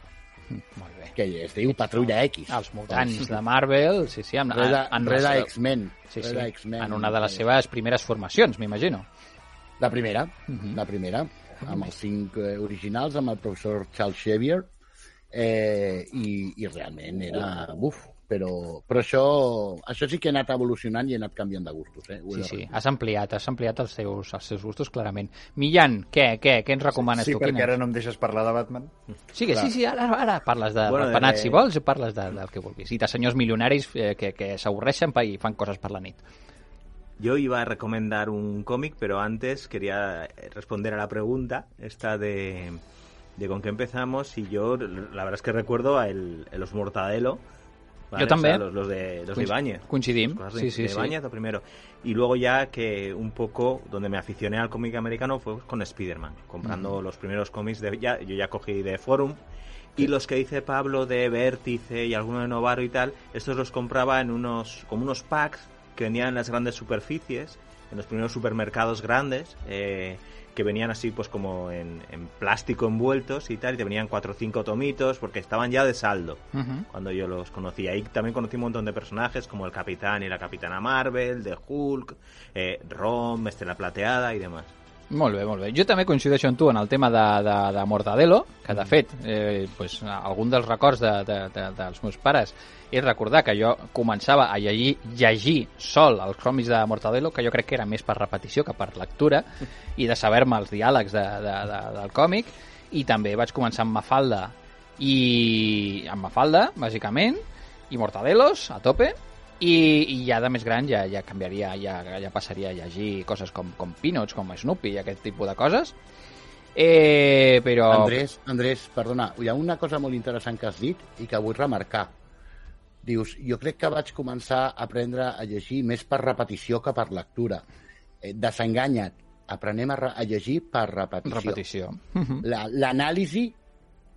Molt bé.
que es diu Patrulla X.
Els mutants de Marvel, sí, sí, amb,
Reda,
en,
Reda
en,
X-Men.
sí, sí, en una de les seves primeres formacions, m'imagino.
La primera,
Mhm.
la primera, amb els cinc eh, originals, amb el professor Charles Xavier, eh, i, i realment era... Buf, però, però això, això sí que he anat evolucionant i he anat canviant de gustos. Eh? Ho
Sí, sí, has ampliat, has ampliat els seus, els seus gustos, clarament. Millan, què, què, què ens recomanes
Sí,
tu?
perquè
Quina?
ara no em deixes parlar de Batman.
Sí, que sí, sí, ara, ara parles de
Bueno, de-
ratpenats, si vols, i parles de, del que vulguis. I de senyors milionaris eh, que, que s'avorreixen pa- i fan coses per la nit.
Yo iba a recomendar un cómic, pero antes quería responder a la pregunta, esta de, de con qué empezamos, y yo la verdad es que recuerdo a el, el Los Mortadelo.
Yo también.
los, los de, los de Ibáñez.
coincidim. Sí, sí,
de
sí.
Ibáñez, lo primero. Y luego ya que un poco donde me aficioné al cómic americano fue con Spider-Man, comprando los primeros cómics de ya, yo ya cogí de Forum y los que dice Pablo de Vértice y alguno de Novaro y tal, estos los compraba en unos como unos packs que vendían en las grandes superficies, en los primeros supermercados grandes, eh, que venían así pues como en, en plástico envueltos y tal, y te venían cuatro o cinco tomitos porque estaban ya de saldo
Uh
cuando yo los conocí. Ahí también conocí un montón de personajes como el Capitán y la Capitana Marvel, de Hulk, eh, Rom, Estela Plateada y demás.
Molt bé, molt bé. Jo també coincideixo amb tu en el tema de, de, de Mortadelo, que de fet, eh, pues, algun dels records de, de, de, dels meus pares és recordar que jo començava a llegir, llegir sol els còmics de Mortadelo, que jo crec que era més per repetició que per lectura, i de saber-me els diàlegs de, de, de, del còmic, i també vaig començar amb Mafalda, i amb Mafalda, bàsicament, i Mortadelos, a tope, i, i ja de més gran ja, ja canviaria, ja, ja passaria a llegir coses com, com Peanuts, com Snoopy i aquest tipus de coses. Eh, però...
Andrés, Andrés, perdona, hi ha una cosa molt interessant que has dit i que vull remarcar. Dius, jo crec que vaig començar a aprendre a llegir més per repetició que per lectura. Eh, desenganya't, aprenem a, a llegir per repetició.
Repetició.
La- L'anàlisi,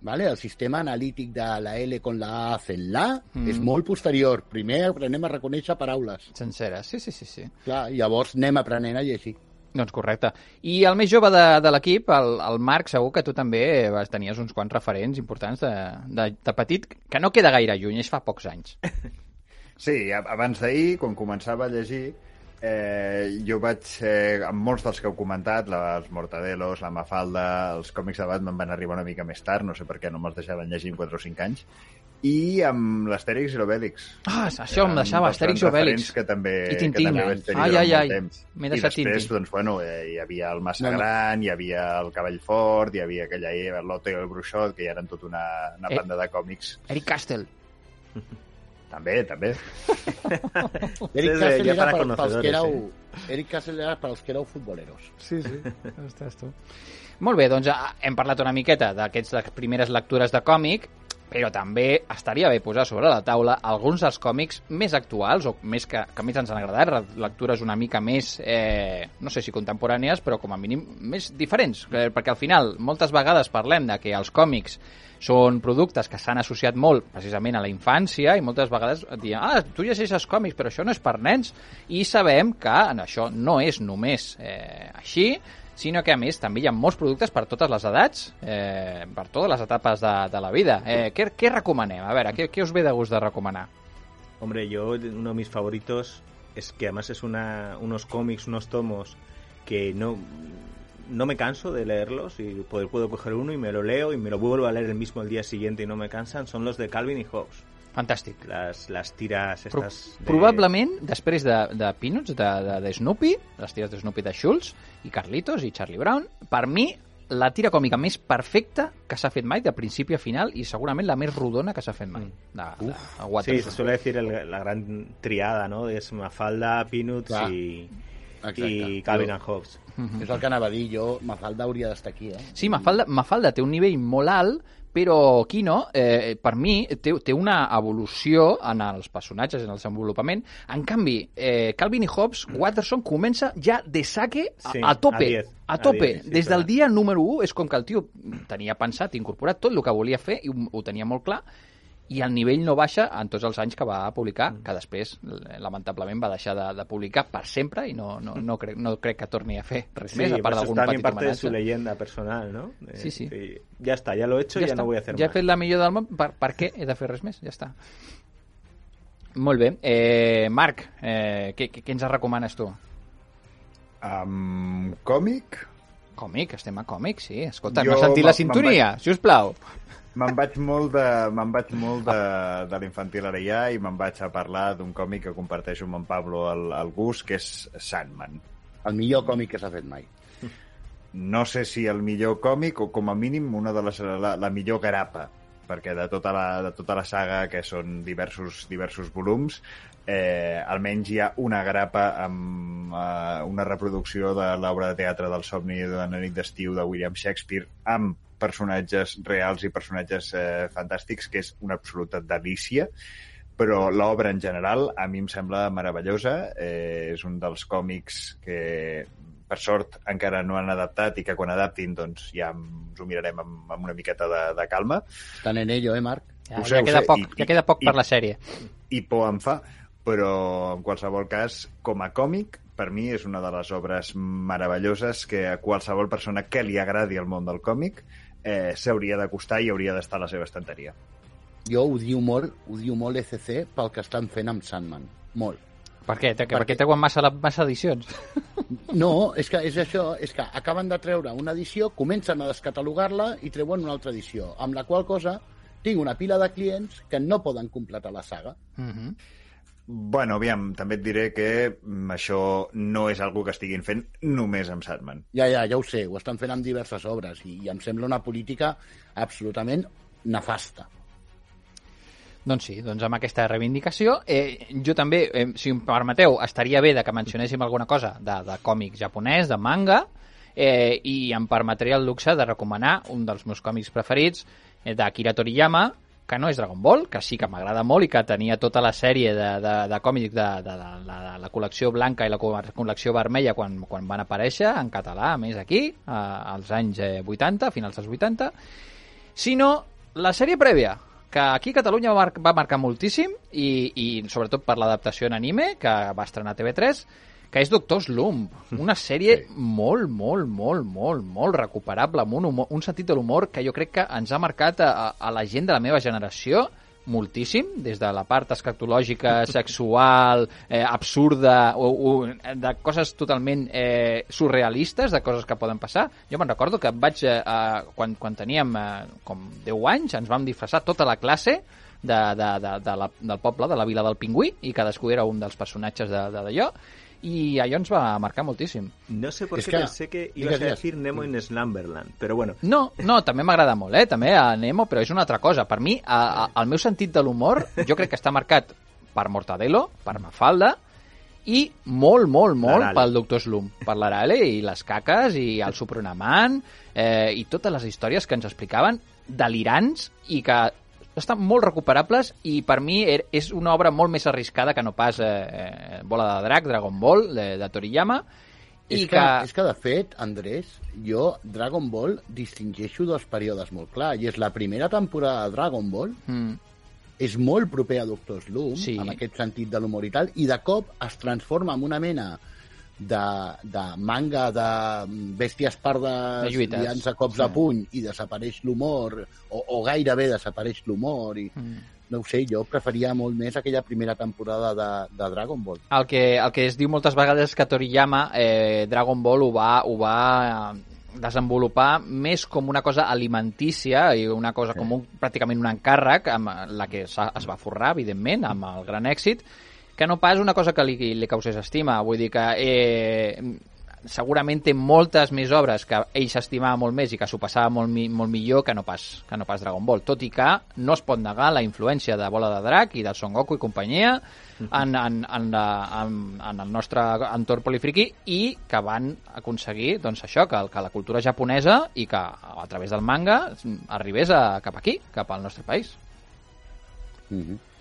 ¿vale? el sistema analític de la L con la A fent la,
Mm.
és molt posterior. Primer aprenem a reconèixer paraules.
Senceres, sí, sí, sí, sí.
Clar, llavors anem aprenent a llegir.
Doncs correcte. I el més jove de, de l'equip, el, el Marc, segur que tu també vas, tenies uns quants referents importants de, de, de petit, que no queda gaire lluny, és fa pocs anys. (laughs)
Sí, abans d'ahir, quan començava a llegir, eh, jo vaig, eh, amb molts dels que heu comentat, la, els Mortadelos, la Mafalda, els còmics de Batman van arribar una mica més tard, no sé per què no me'ls deixaven llegir en 4 o 5 anys, i amb l'Astèrix i l'Obèlix.
Ah, això em deixava Astèrix i
grans
Obèlix.
referents Que també,
I Tintín.
Que també vaig tenir
Ai, ai, ai.
temps. I després,
Tintín.
doncs, bueno, eh, hi havia el Massa
Bueno.
Gran, hi havia el Cavall Fort, hi havia aquella Eva, l'Otto i el Bruixot, que ja eren tota una, una
Eh.
banda de còmics.
Eric Castle. (laughs)
També, també. (laughs)
Eric Castle
ja
era
para
per, pels
conocedores,
que éreu... Eric Castle era per als que éreu futboleros.
Sí, sí. Estàs tu. Molt bé, doncs hem parlat una miqueta d'aquestes les primeres lectures de còmic, però també estaria bé posar sobre la taula alguns dels còmics més actuals, o més que, que més ens han agradat, re- lectures una mica més, eh, no sé si contemporànies, però com a mínim més diferents, eh, perquè al final moltes vegades parlem de que els còmics són productes que s'han associat molt precisament a la infància i moltes vegades diuen, ah, tu llegeixes còmics, però això no és per nens, i sabem que en això no és només eh, així, sinó que a més també hi ha molts productes per totes les edats, eh, per totes les etapes de, de la vida. Eh, què, què recomanem? A veure, què, què us ve de gust de recomanar?
Hombre, yo uno de mis favoritos es que además es una, unos cómics, unos tomos que no, no me canso de leerlos y puedo, puedo coger uno y me lo leo y me lo vuelvo a leer el mismo el día siguiente y no me cansan, son los de Calvin y Hobbes.
Fantàstic.
Las, las tiras
Pro
estas... de-
Probablement, després de, de Peanuts, de, de, de Snoopy, les tires de Snoopy de Schultz, i Carlitos, i Charlie Brown, per mi, la tira còmica més perfecta que s'ha fet mai, de principi a final, i segurament la més rodona que s'ha fet mai. De, de, de
Sí, se suele decir el- la gran triada, ¿no? Es Mafalda, Peanuts
Clar.
y...
Exacte.
i Calvin and Hobbes.
És el que anava a dir, jo, Mafalda hauria d'estar aquí, eh?
Sí, Mafalda, Mafalda té un nivell molt alt, però Kino, eh, per mi, té, té una evolució en els personatges, en el desenvolupament. En canvi, eh, Calvin i Hobbes, Watterson comença ja de saque a,
Sí,
a tope.
a 10,
a
a
tope.
10, sí,
Des del dia número 1 és com que el tio tenia pensat, incorporat tot el que volia fer i ho, ho tenia molt clar, i el nivell no baixa en tots els anys que va publicar,
Mm.
que després, lamentablement, va deixar de, de publicar per sempre i no, no, no, crec, no crec que torni a fer res
Sí,
més, a part d'algun petit
parte de
homenatge.
su leyenda personal, ¿no? Eh,
Sí, sí.
Ya está, ya lo he hecho, ya,
està.
no voy a hacer
ja he fet la millor del món, per, per què he de fer res més? Ja està. Molt bé. Eh, Marc, eh, què, què, ens recomanes tu?
Um, còmic?
Còmic, estem a còmic, sí. Escolta,
Jo
no has sentit la sintonia, si us plau.
Me'n vaig molt de, me'n vaig molt de, de l'infantil ara ja i me'n vaig a parlar d'un còmic que comparteixo amb en Pablo al, al gust, que és Sandman.
El millor còmic que s'ha fet mai.
No sé si el millor còmic o com a mínim una de les, la, la millor garapa perquè de tota la, de tota la saga, que són diversos, diversos volums, eh, almenys hi ha una grapa amb eh, una reproducció de l'obra de teatre del somni d'una nit d'estiu de William Shakespeare amb personatges reals i personatges eh, fantàstics, que és una absoluta delícia però l'obra en general a mi em sembla meravellosa. Eh, és un dels còmics que, per sort, encara no han adaptat i que quan adaptin doncs, ja ens ho mirarem amb, amb una miqueta de, de calma.
Estan en ello, eh, Marc?
Ja,
Ho
ja,
sé, ho
queda
sé,
poc,
i-
ja queda poc
i-
per la sèrie.
I por em fa, però en qualsevol cas, com a còmic, per mi és una de les obres meravelloses que a qualsevol persona que li agradi el món del còmic eh, s'hauria d'acostar i hauria d'estar a la seva estanteria.
Jo odio molt, odio molt ECC pel que estan fent amb Sandman. Molt.
Per què? Per, per
Perquè-
què treuen massa, la- massa edicions? (laughs)
No, és que és això, és que acaben de treure una edició, comencen a descatalogar-la i treuen una altra edició, amb la qual cosa tinc una pila de clients que no poden completar la saga.
Mm -hmm.
Bueno, aviam, també et diré que mm, això no és algo que estiguin fent només amb Sandman.
Ja, ja, ja ho sé, ho estan fent amb diverses obres i, i em sembla una política absolutament nefasta.
Doncs sí, doncs amb aquesta reivindicació. Eh, jo també, eh, si em permeteu, estaria bé de que mencionéssim alguna cosa de, de còmic japonès, de manga, eh, i em permetré el luxe de recomanar un dels meus còmics preferits, eh, d'Akira Toriyama, que no és Dragon Ball, que sí que m'agrada molt i que tenia tota la sèrie de, de, de còmics de, de, de, la, de la col·lecció blanca i la co- col·lecció vermella quan, quan van aparèixer en català, a més aquí, eh, als anys eh, 80, finals dels 80, sinó la sèrie prèvia, que aquí a Catalunya va, mar va marcar moltíssim i, i sobretot per l'adaptació en anime que va estrenar a TV3 que és Doctor Slump, una sèrie sí. molt, molt, molt, molt, molt recuperable, amb un, humor, un sentit de l'humor que jo crec que ens ha marcat a, a la gent de la meva generació moltíssim, des de la part escatològica, (laughs) sexual, eh, absurda, o, o de coses totalment eh, surrealistes, de coses que poden passar. Jo me'n recordo que vaig, eh, quan, quan teníem eh, com 10 anys, ens vam disfressar tota la classe de, de, de, de la, del poble, de la vila del Pingüí, i cadascú era un dels personatges de- de- i allò ens va marcar moltíssim.
No sé por
Es
qué
que-
pensé que ibas a decir Nemo in Slumberland, pero bueno.
No, no, també m'agrada molt, eh? També a Nemo, però és una altra cosa. Per mi, a, a, el meu sentit de l'humor, jo crec que està marcat per Mortadelo, per Mafalda, i molt, molt, molt pel Doctor Slum, per l'Arale i les caques i el Supronamant eh, i totes les històries que ens explicaven delirants i que estan molt recuperables i per mi er- és una obra molt més arriscada que no pas eh, eh, Bola de Drac, Dragon Ball, de, de Toriyama, i
és, que, és que, de fet, Andrés, jo Dragon Ball distingeixo dos períodes molt clar, i és la primera temporada de Dragon Ball,
Mm,
és molt proper a Doctor Slump,
Sí.
amb aquest sentit de l'humor i tal, i de cop es transforma en una mena de, de manga de bèsties pardes
De lluites.
liant-se a cops
Sí.
de puny i desapareix l'humor, o, o gairebé desapareix l'humor, i
mm.
no ho sé, jo preferia molt més aquella primera temporada de, de Dragon Ball.
El que, el que es diu moltes vegades és que Toriyama eh, Dragon Ball ho va, ho va eh, desenvolupar més com una cosa alimentícia i una cosa
Sí.
com un, pràcticament un encàrrec amb la que es va forrar, evidentment, amb el gran èxit, que no pas una cosa que li, li causés estima. Vull dir que eh, segurament té moltes més obres que ell s'estimava molt més i que s'ho passava molt, mi, molt millor que no, pas, que no pas Dragon Ball, tot i que no es pot negar la influència de Bola de Drac i de Son Goku i companyia en, en, en, la, en, en el nostre entorn polifriqui i que van aconseguir doncs, això, que, que la cultura japonesa i que a través del manga arribés a, cap aquí, cap al nostre país.
Mm -hmm.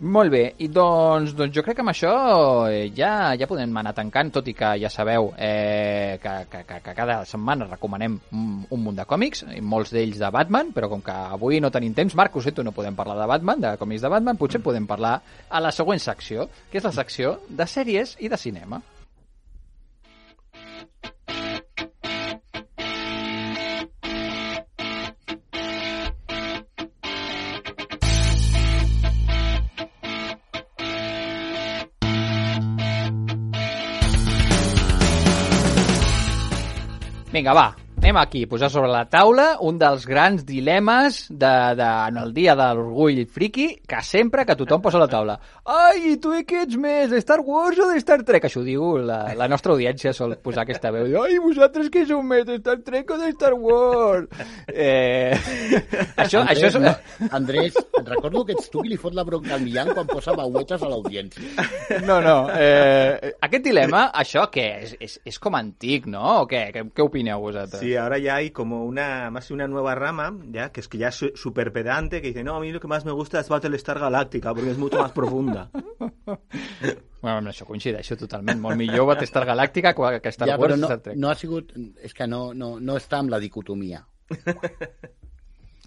Molt bé, i doncs, doncs jo crec que amb això eh, ja, ja podem anar tancant, tot i que ja sabeu eh, que, que, que, cada setmana recomanem un, un munt de còmics, i molts d'ells de Batman, però com que avui no tenim temps, Marc, ho sento, no podem parlar de Batman, de còmics de Batman, potser podem parlar a la següent secció, que és la secció de sèries i de cinema. Vinga, va, anem aquí, posar sobre la taula un dels grans dilemes de, de, en el dia de l'orgull friki que sempre que tothom posa a la taula. Ai, i tu i què ets més, de Star Wars o de Star Trek? Això ho diu la, la nostra audiència, sol posar aquesta veu. Ai, vosaltres què sou més, de Star Trek o de Star Wars? Eh, (laughs) això,
Andrés,
això és...
no, Andrés, et recordo que ets tu qui li fot la bronca al Millán quan posa veuetes a l'audiència.
No, no. Eh, aquest dilema, això què? És, és, és com antic, no? O què? Què, què opineu vosaltres?
Sí, ahora ya hay como una, más una nueva rama, ya que es que ya es súper pedante, que dice, no, a mí lo que más me gusta es Battlestar Galactica, porque es mucho más profunda. (laughs)
Bueno, això coincideixo totalment. Molt millor Battlestar Galàctica que Star
ja,
Wars
però no, no ha sigut... És que no, no, no està amb la dicotomia. (laughs)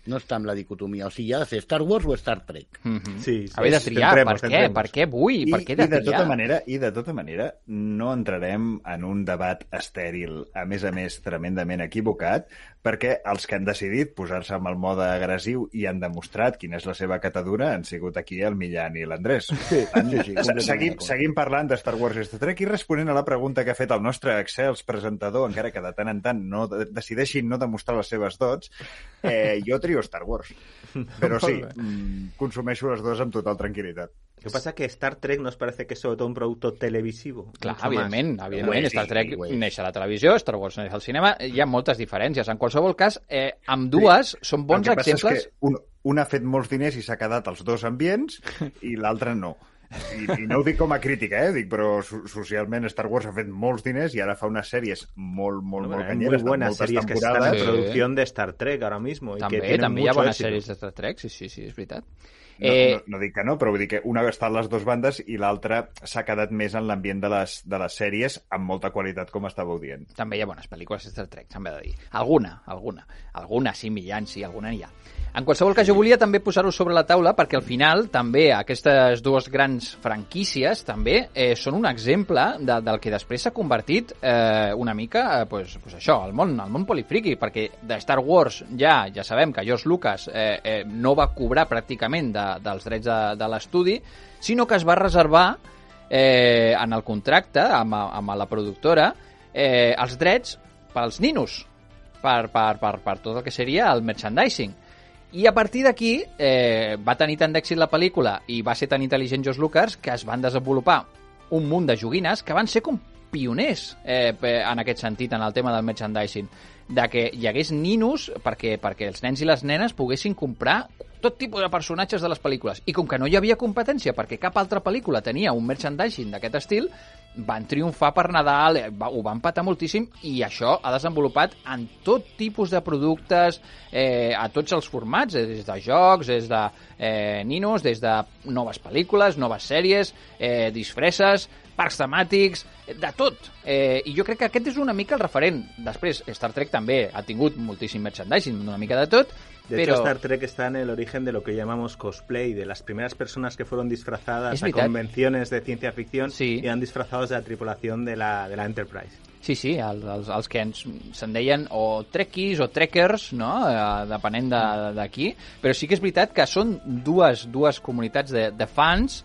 No està amb la dicotomia. O sigui, ha de ser Star Wars o Star Trek.
Mm -hmm.
Sí, sí,
Haver de triar,
centremos,
per què? Per què vull?
I,
per què
i,
de
de
triar?
tota manera, I de tota manera no entrarem en un debat estèril, a més a més tremendament equivocat, perquè els que han decidit posar-se amb el mode agressiu i han demostrat quina és la seva catadura han sigut aquí el Millán i l'Andrés.
Sí, sí, sí,
seguim, seguim parlant de Star Wars i Star Trek i responent a la pregunta que ha fet el nostre Excels presentador, encara que de tant en tant no de- decideixin no demostrar les seves dots, eh, jo trio Star Wars. (laughs) Però sí, mm, consumeixo les dues amb total tranquil·litat.
Lo que pasa es que Star Trek nos parece que es sobre todo un producto televisivo.
Clar,
mucho más.
evidentment, evidentment, Star
sí,
Trek
és.
neix a la televisió, Star Wars neix al cinema, hi ha moltes diferències. En qualsevol cas, eh, amb dues són bons
el que passa
exemples...
És que un, un ha fet molts diners i s'ha quedat als dos ambients (laughs) i l'altre no. I, I no ho dic com a crítica, eh? Dic, però so socialment Star Wars ha fet molts diners i ara fa unes sèries molt, molt,
Bueno,
molt canyeres,
muy buenas series que están
temporades.
en
Sí.
producción de Star Trek ahora mismo.
També,
que tienen
també hi ha bones sèries de Star Trek, sí, sí, sí, és veritat.
No,
Eh,
no, no dic que no, però vull dir que una està a les dues bandes i l'altra s'ha quedat més en l'ambient de, les, de les sèries amb molta qualitat, com estàveu dient.
també hi ha bones pel·lícules de Star Trek, s'han de dir. Alguna, alguna. Alguna, sí, Millán, sí, alguna n'hi ha. En qualsevol cas, jo volia també posar-ho sobre la taula perquè al final també aquestes dues grans franquícies també eh, són un exemple de, del que després s'ha convertit eh, una mica, eh, pues, pues això, el món, el món polifriqui, perquè de Star Wars ja ja sabem que George Lucas eh, eh, no va cobrar pràcticament de, dels drets de, de l'estudi, sinó que es va reservar eh, en el contracte amb, amb la productora eh, els drets pels ninos, per, per, per, per tot el que seria el merchandising. I a partir d'aquí eh, va tenir tant d'èxit la pel·lícula i va ser tan intel·ligent George Lucas que es van desenvolupar un munt de joguines que van ser com pioners eh, en aquest sentit, en el tema del merchandising, de que hi hagués ninos perquè, perquè els nens i les nenes poguessin comprar tot tipus de personatges de les pel·lícules. I com que no hi havia competència perquè cap altra pel·lícula tenia un merchandising d'aquest estil, van triomfar per Nadal, eh, ho van patar moltíssim i això ha desenvolupat en tot tipus de productes, eh, a tots els formats, eh, des de jocs, des de eh, ninos, des de noves pel·lícules, noves sèries, eh, disfresses, parcs temàtics, de tot. Eh, I jo crec que aquest és una mica el referent. Després, Star Trek també ha tingut moltíssim merchandising, una mica de tot,
De
però...
hecho, Star Trek está en el origen de lo que llamamos cosplay, de las primeras personas que fueron disfrazadas a convenciones de ciencia ficción
Sí.
y eran disfrazados de la tripulación de la, de la Enterprise.
Sí, sí, el, els, els que ens se'n deien o trekkies o trekkers, no? Eh, depenent de- d'aquí, però sí que és veritat que són dues, dues comunitats de, de fans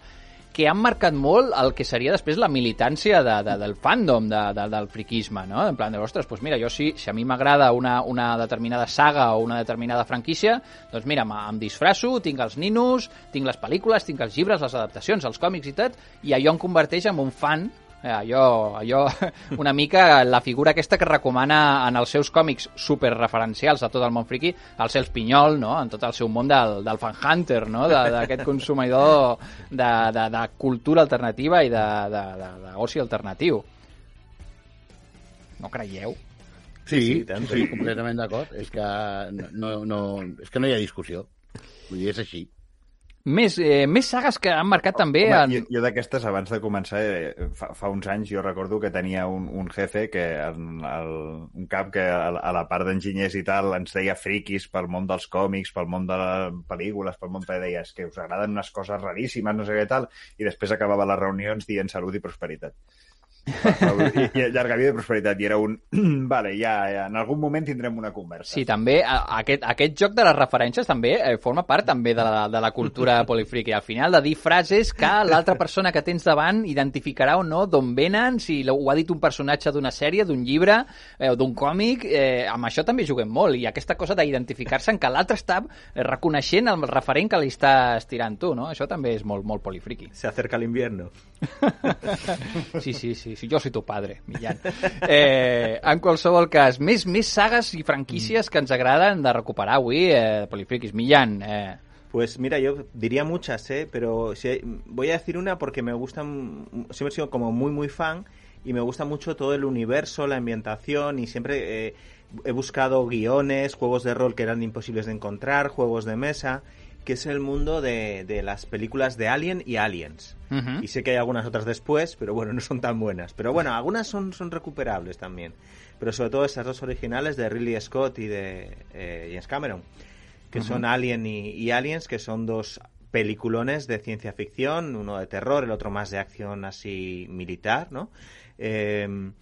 que han marcat molt el que seria després la militància de, de, del fandom, de, de, del friquisme, no? En plan de, ostres, doncs mira, jo sí, si a mi m'agrada una, una determinada saga o una determinada franquícia, doncs mira, em, disfrasso, tinc els ninos, tinc les pel·lícules, tinc els llibres, les adaptacions, els còmics i tot, i allò em converteix en un fan allò, allò, (laughs) una mica la figura aquesta que recomana en els seus còmics super referencials a tot el món friki, el Cels Pinyol, no? en tot el seu món del, del fan hunter, no? De- d'aquest consumidor de, de, de cultura alternativa i d'oci alternatiu. No creieu?
Sí,
Sí,
sí,
tant,
sí,
sí.
completament d'acord. És que no, no, és que no hi ha discussió. Vull dir, és així.
Més, eh, més sagues que han marcat també...
Home,
en...
jo, jo d'aquestes, abans de començar, eh, fa, fa uns anys jo recordo que tenia un, un jefe, que en el, un cap que a, la- a la part d'enginyers i tal ens deia friquis pel món dels còmics, pel món de les pel·lícules, pel món que deia "És que us agraden unes coses raríssimes, no sé què tal, i després acabava les reunions dient salut i prosperitat. I, (laughs) llarga vida i prosperitat. I era un... (clears throat) vale, ja, ja, en algun moment tindrem una conversa.
Sí, també a- aquest, aquest joc de les referències també eh, forma part també de la, de la cultura (laughs) polifriqui. Al final de dir frases que l'altra persona que tens davant identificarà o no d'on venen, si ho ha dit un personatge d'una sèrie, d'un llibre eh, o d'un còmic, eh, amb això també juguem molt. I aquesta cosa d'identificar-se en que l'altre està eh, reconeixent el referent que li estàs tirant tu, no? Això també és molt, molt polifriqui.
Se acerca el invierno. (laughs)
Sí, sí, sí, sí, jo soy tu padre, Millán. (laughs) Eh, en qualsevol cas, més, més sagues i franquícies que ens agraden de recuperar avui, eh, Polifriquis. Millán, eh,
Pues mira, yo diría muchas, ¿eh? pero si voy a decir una porque me gustan, siempre he sido como muy, muy fan y me gusta mucho todo el universo, la ambientación y siempre eh, he buscado guiones, juegos de rol que eran imposibles de encontrar, juegos de mesa, que es el mundo de, de las películas de Alien y Aliens. Y sé que hay algunas otras después, pero bueno, no son tan buenas. Pero bueno, algunas son, son recuperables también. Pero sobre todo esas dos originales de Ridley Scott y de eh, James Cameron, que son Alien y, y Aliens, que son dos peliculones de ciencia ficción, uno de terror, el otro más de acción así militar, ¿no? Eh,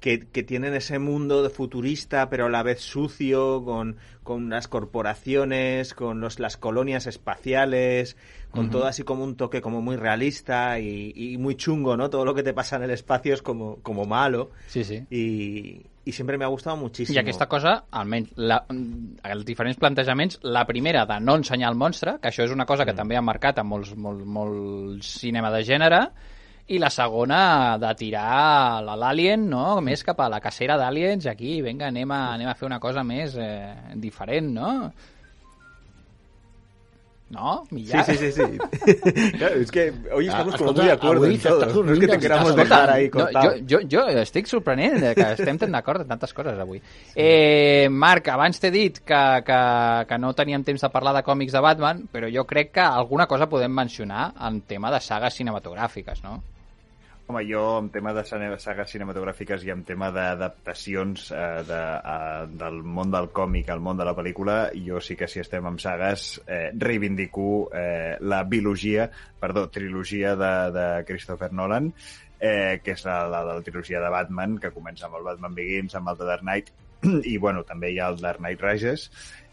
que, que tienen ese mundo de futurista, pero a la vez sucio, con, con las corporaciones, con los, las colonias espaciales, con todo así como un toque como muy realista y, y muy chungo, ¿no? Todo lo que te pasa en el espacio es como, como malo.
sí, sí.
Y, y siempre me ha gustado muchísimo.
I aquesta cosa, almenys, la, els diferents plantejaments, la primera de no ensenyar el monstre, que això és una cosa que també ha marcat a molts, molt, molt cinema de gènere, i la segona de tirar la- l'Alien, no?, més cap a la cacera d'Aliens, aquí, vinga, anem a, anem a fer una cosa més eh, diferent, no? No?
Sí,
Millán?
sí, sí, sí. (laughs) Claro, es que hoy
Ah,
estamos como
escolta,
muy de acuerdo en todo. No es que te queramos dejar ahí
No,
cortado.
jo, jo, jo estic sorprenent de que estem tan d'acord en tantes coses avui. Eh, Marc, abans t'he dit que, que, que no teníem temps de parlar de còmics de Batman, però jo crec que alguna cosa podem mencionar en tema de sagues cinematogràfiques, no?
Home, jo en tema de sagues cinematogràfiques i en tema d'adaptacions eh, de, a, del món del còmic al món de la pel·lícula, jo sí que si estem amb sagues eh, reivindico eh, la biologia, perdó, trilogia de, de Christopher Nolan, eh, que és la, la de la trilogia de Batman, que comença amb el Batman Begins, amb el The Dark Knight, (clears throat) i bueno, també hi ha el Dark Knight Rises,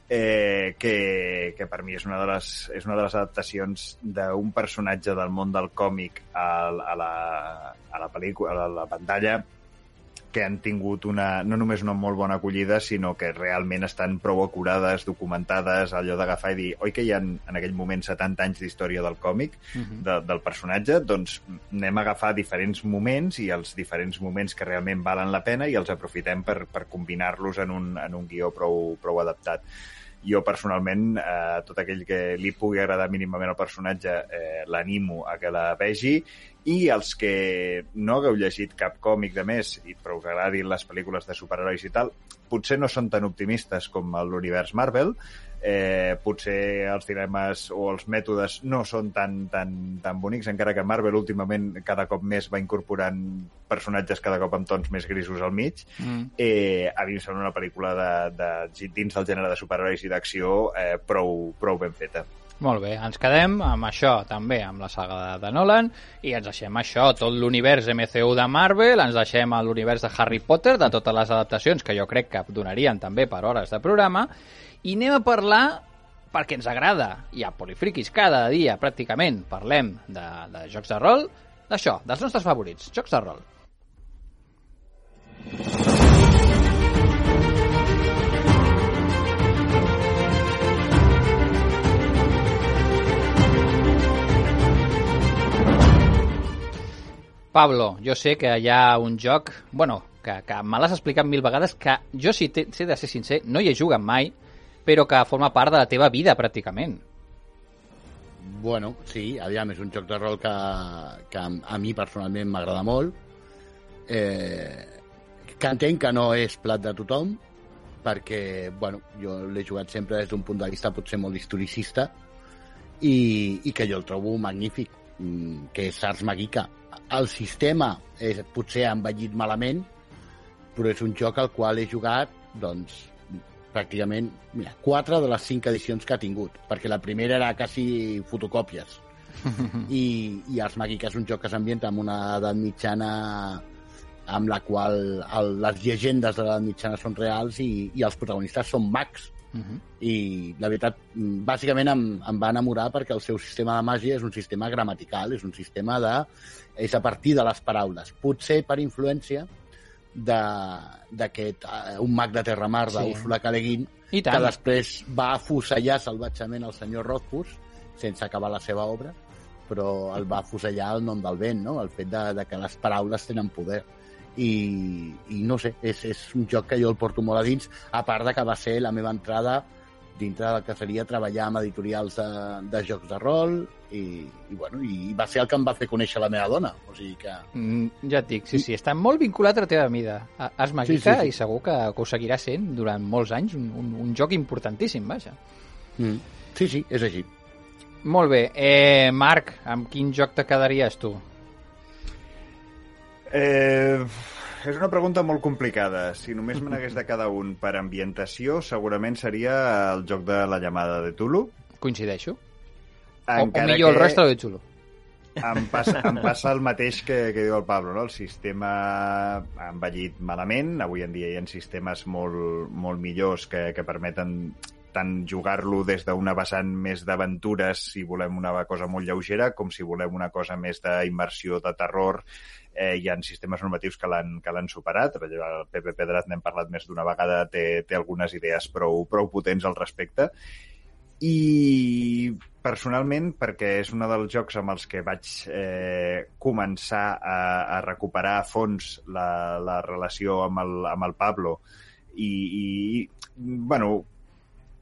eh, que, que per mi és una de les, és una de les adaptacions d'un personatge del món del còmic a, a, la, a la pel·lícula, a la, a la pantalla, que han tingut una, no només una molt bona acollida, sinó que realment estan prou acurades, documentades, allò d'agafar i dir, oi que hi ha en aquell moment 70 anys d'història del còmic, de, del personatge, doncs anem a agafar diferents moments i els diferents moments que realment valen la pena i els aprofitem per, per combinar-los en, un, en un guió prou, prou adaptat. Jo, personalment, eh, tot aquell que li pugui agradar mínimament el personatge, eh, l'animo a que la vegi i els que no hagueu llegit cap còmic de més, i però us agradin les pel·lícules de superherois i tal, potser no són tan optimistes com l'univers Marvel, eh, potser els dilemes o els mètodes no són tan, tan, tan bonics, encara que Marvel últimament cada cop més va incorporant personatges cada cop amb tons més grisos al mig.
Mm.
Eh, a mi em sembla una pel·lícula de, de, dins del gènere de superherois i d'acció eh, prou, prou ben feta.
Molt bé, ens quedem amb això també, amb la saga de, de Nolan, i ens deixem això, tot l'univers MCU de Marvel, ens deixem a l'univers de Harry Potter, de totes les adaptacions que jo crec que donarien també per hores de programa, i anem a parlar perquè ens agrada, i a Polifriquis cada dia pràcticament parlem de, de jocs de rol, d'això, dels nostres favorits, jocs de rol. Pablo, jo sé que hi ha un joc, bueno, que, que me l'has explicat mil vegades, que jo, si t'he si he de ser sincer, no hi he jugat mai, però que forma part de la teva vida, pràcticament.
Bueno, sí, aviam, és un joc de rol que, que a, mi personalment m'agrada molt, eh, que entenc que no és plat de tothom, perquè, bueno, jo l'he jugat sempre des d'un punt de vista potser molt historicista i, i que jo el trobo magnífic, mm, que és Ars Magica. El sistema és, potser ha envellit malament, però és un joc al qual he jugat, doncs, pràcticament, mira, quatre de les cinc edicions que ha tingut, perquè la primera era quasi fotocòpies. (laughs) I, i Ars Magica és un joc que s'ambienta en una edat mitjana amb la qual el, les llegendes de l'edat mitjana són reals i, i els protagonistes són mags.
Uh -huh.
I la veritat, bàsicament em, em va enamorar perquè el seu sistema de màgia és un sistema gramatical, és un sistema de... és a partir de les paraules. Potser per influència d'aquest uh, un mag de Terramar
Sí.
d'Úrsula K. Le Guin
I
que després va afusellar salvatgement el senyor Rothfuss sense acabar la seva obra però el va afusellar el nom del vent, no? el fet de, de que les paraules tenen poder i, i no sé, és, és un joc que jo el porto molt a dins, a part de que va ser la meva entrada dintre del que seria treballar amb editorials de, de jocs de rol i, i, bueno, i va ser el que em va fer conèixer la meva dona. O sigui que...
Mm, ja et dic, sí, sí, està molt vinculat a la teva vida. A- Ars Magica,
Sí, sí, sí.
i segur que, que ho seguirà sent durant molts anys, un, un, un joc importantíssim, vaja.
Mm. Sí, sí, és així.
Molt bé. Eh, Marc, amb quin joc te quedaries tu?
Eh, és una pregunta molt complicada. Si només me n'hagués de cada un per ambientació, segurament seria el joc de la llamada de Tulu.
Coincideixo? O, o millor, el
que
Rastro de Chulo.
em passa, em passa el mateix que, que diu el Pablo, no? El sistema ha envellit malament. Avui en dia hi ha sistemes molt, molt millors que, que permeten tant jugar-lo des d'una vessant més d'aventures, si volem una cosa molt lleugera, com si volem una cosa més d'immersió, de terror. Eh, hi ha sistemes normatius que l'han superat. El Pepe Pedrat n'hem parlat més d'una vegada, té, té algunes idees prou, prou potents al respecte. I personalment, perquè és un dels jocs amb els que vaig eh, començar a, a recuperar a fons la, la relació amb el, amb el Pablo i, i bueno,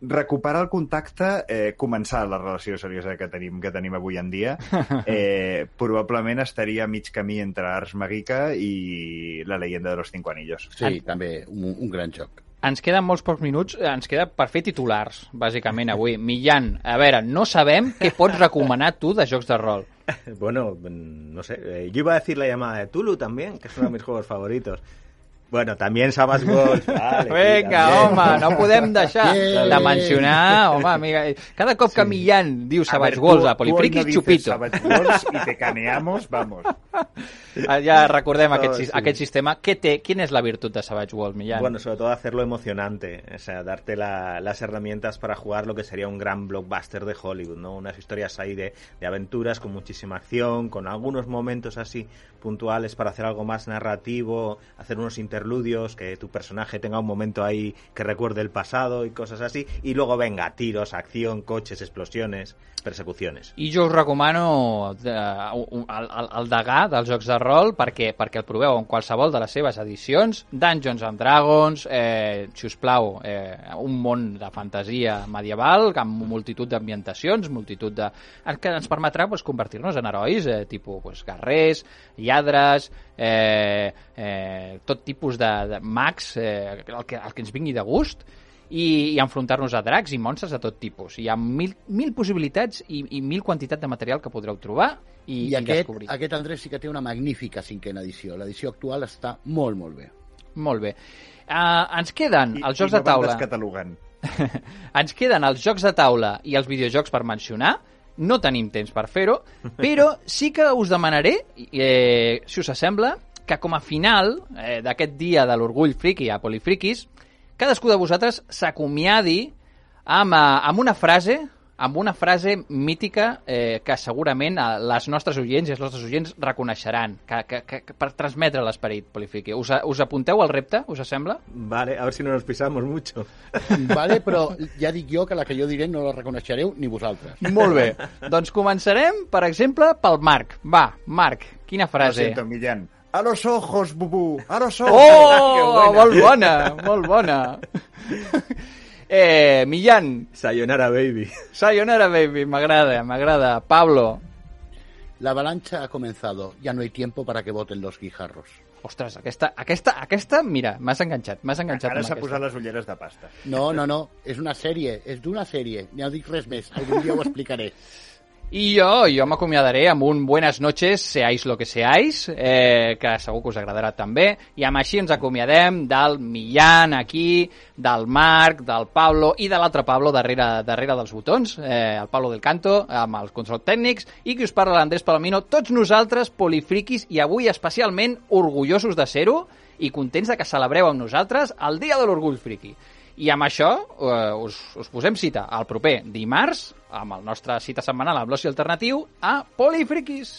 recuperar el contacte, eh, començar la relació seriosa que tenim, que tenim avui en dia, (laughs) eh, probablement estaria a mig camí entre Ars Magica i La leyenda de los cinco anillos.
Sí,
En-
també un, un gran joc.
Ens queden molts pocs minuts, ens queda per fer titulars, bàsicament, avui. Millan, a veure, no sabem què pots recomanar tu de jocs de rol.
Bueno, no sé. eh, Yo iba a decir la llamada de Tulu también, que es uno de mis juegos favoritos. Bueno, también Savage Worlds. (laughs) Vale, sí,
Vinga,
también.
home, no (laughs) podem deixar
Yeah.
de mencionar... Home, amiga, cada cop que Millan diu Savage Worlds a Polifriki,
no dices
xupito.
Savage Worlds y te caneamos, vamos. (laughs)
Ah, Ja recordem aquest,
Oh,
sis-
sí.
aquest sistema. Quina és la virtut de Savage Worlds, Millan?
Bueno, sobre todo hacerlo emocionante, o sea, darte la- las herramientas para jugar lo que sería un gran blockbuster de Hollywood, ¿no? Unas historias ahí de, de aventuras con muchísima acción, con algunos momentos así puntuales para hacer algo más narrativo, hacer unos interludios, que tu personaje tenga un momento ahí que recuerde el pasado y cosas así, y luego venga, tiros, acción, coches, explosiones, persecuciones.
I jo us recomano de, un- el, el, el degà dels jocs de rol perquè, perquè el proveu en qualsevol de les seves edicions. Dungeons and Dragons, eh, si us plau, eh, un món de fantasia medieval amb multitud d'ambientacions, multitud de... que ens permetrà pues, convertir-nos en herois, eh, tipus pues, guerrers, lladres, eh, eh, tot tipus de, de mags, eh, el, que, el que ens vingui de gust, i, i enfrontar-nos a dracs i monstres de tot tipus. Hi ha mil, mil possibilitats i, i mil quantitat de material que podreu trobar i,
I,
i,
aquest,
descobrir.
aquest Andrés sí que té una magnífica cinquena edició. L'edició actual està molt, molt bé.
Molt bé. Uh, ens queden
I,
els jocs
i no
de taula.
van descatalogant. (laughs)
ens queden els jocs de taula i els videojocs per mencionar. No tenim temps per fer-ho, però sí que us demanaré, eh, si us sembla, que com a final eh, d'aquest dia de l'orgull friki a Polifriquis, cadascú de vosaltres s'acomiadi amb, eh, amb una frase amb una frase mítica eh, que segurament eh, les nostres oients i els nostres oients reconeixeran, que, que, que, per transmetre l'esperit polifriqui. Us, us apunteu al repte, us sembla?
Vale, a ver si no nos pisamos mucho.
Vale, però ja dic jo que la que jo diré no la reconeixereu ni vosaltres.
Molt bé. doncs començarem, per exemple, pel Marc. Va, Marc, quina
Lo
frase?
siento, Millán. A los ojos, bubú, a los ojos.
Oh, molt bona, molt bona. Eh, Millán,
Sayonara, baby.
sayonara, baby, m'agrada, m'agrada. Pablo,
La avalancha ha comenzado. Ya no hay tiempo para que voten los guijarros.
ostres, aquesta, aquesta, aquesta mira, m'has enganxat, m'has enganxat
Ara s'ha posat les ulleres de pasta.
No, no, no. És una sèrie. És d'una sèrie. No dic res més. Algun dia ho explicaré. (laughs)
I jo, jo m'acomiadaré amb un buenas noches, seáis lo que seáis, eh, que segur que us agradarà també, i amb així ens acomiadem del Millán aquí, del Marc, del Pablo i de l'altre Pablo darrere, darrere dels botons, eh, el Pablo del Canto, amb els controls tècnics, i qui us parla l'Andrés Palomino, tots nosaltres polifriquis i avui especialment orgullosos de ser-ho i contents de que celebreu amb nosaltres el Dia de l'Orgull Friqui. I amb això eh, us, us posem cita al proper dimarts amb el nostre cita setmanal amb l'oci alternatiu a Polifriquis.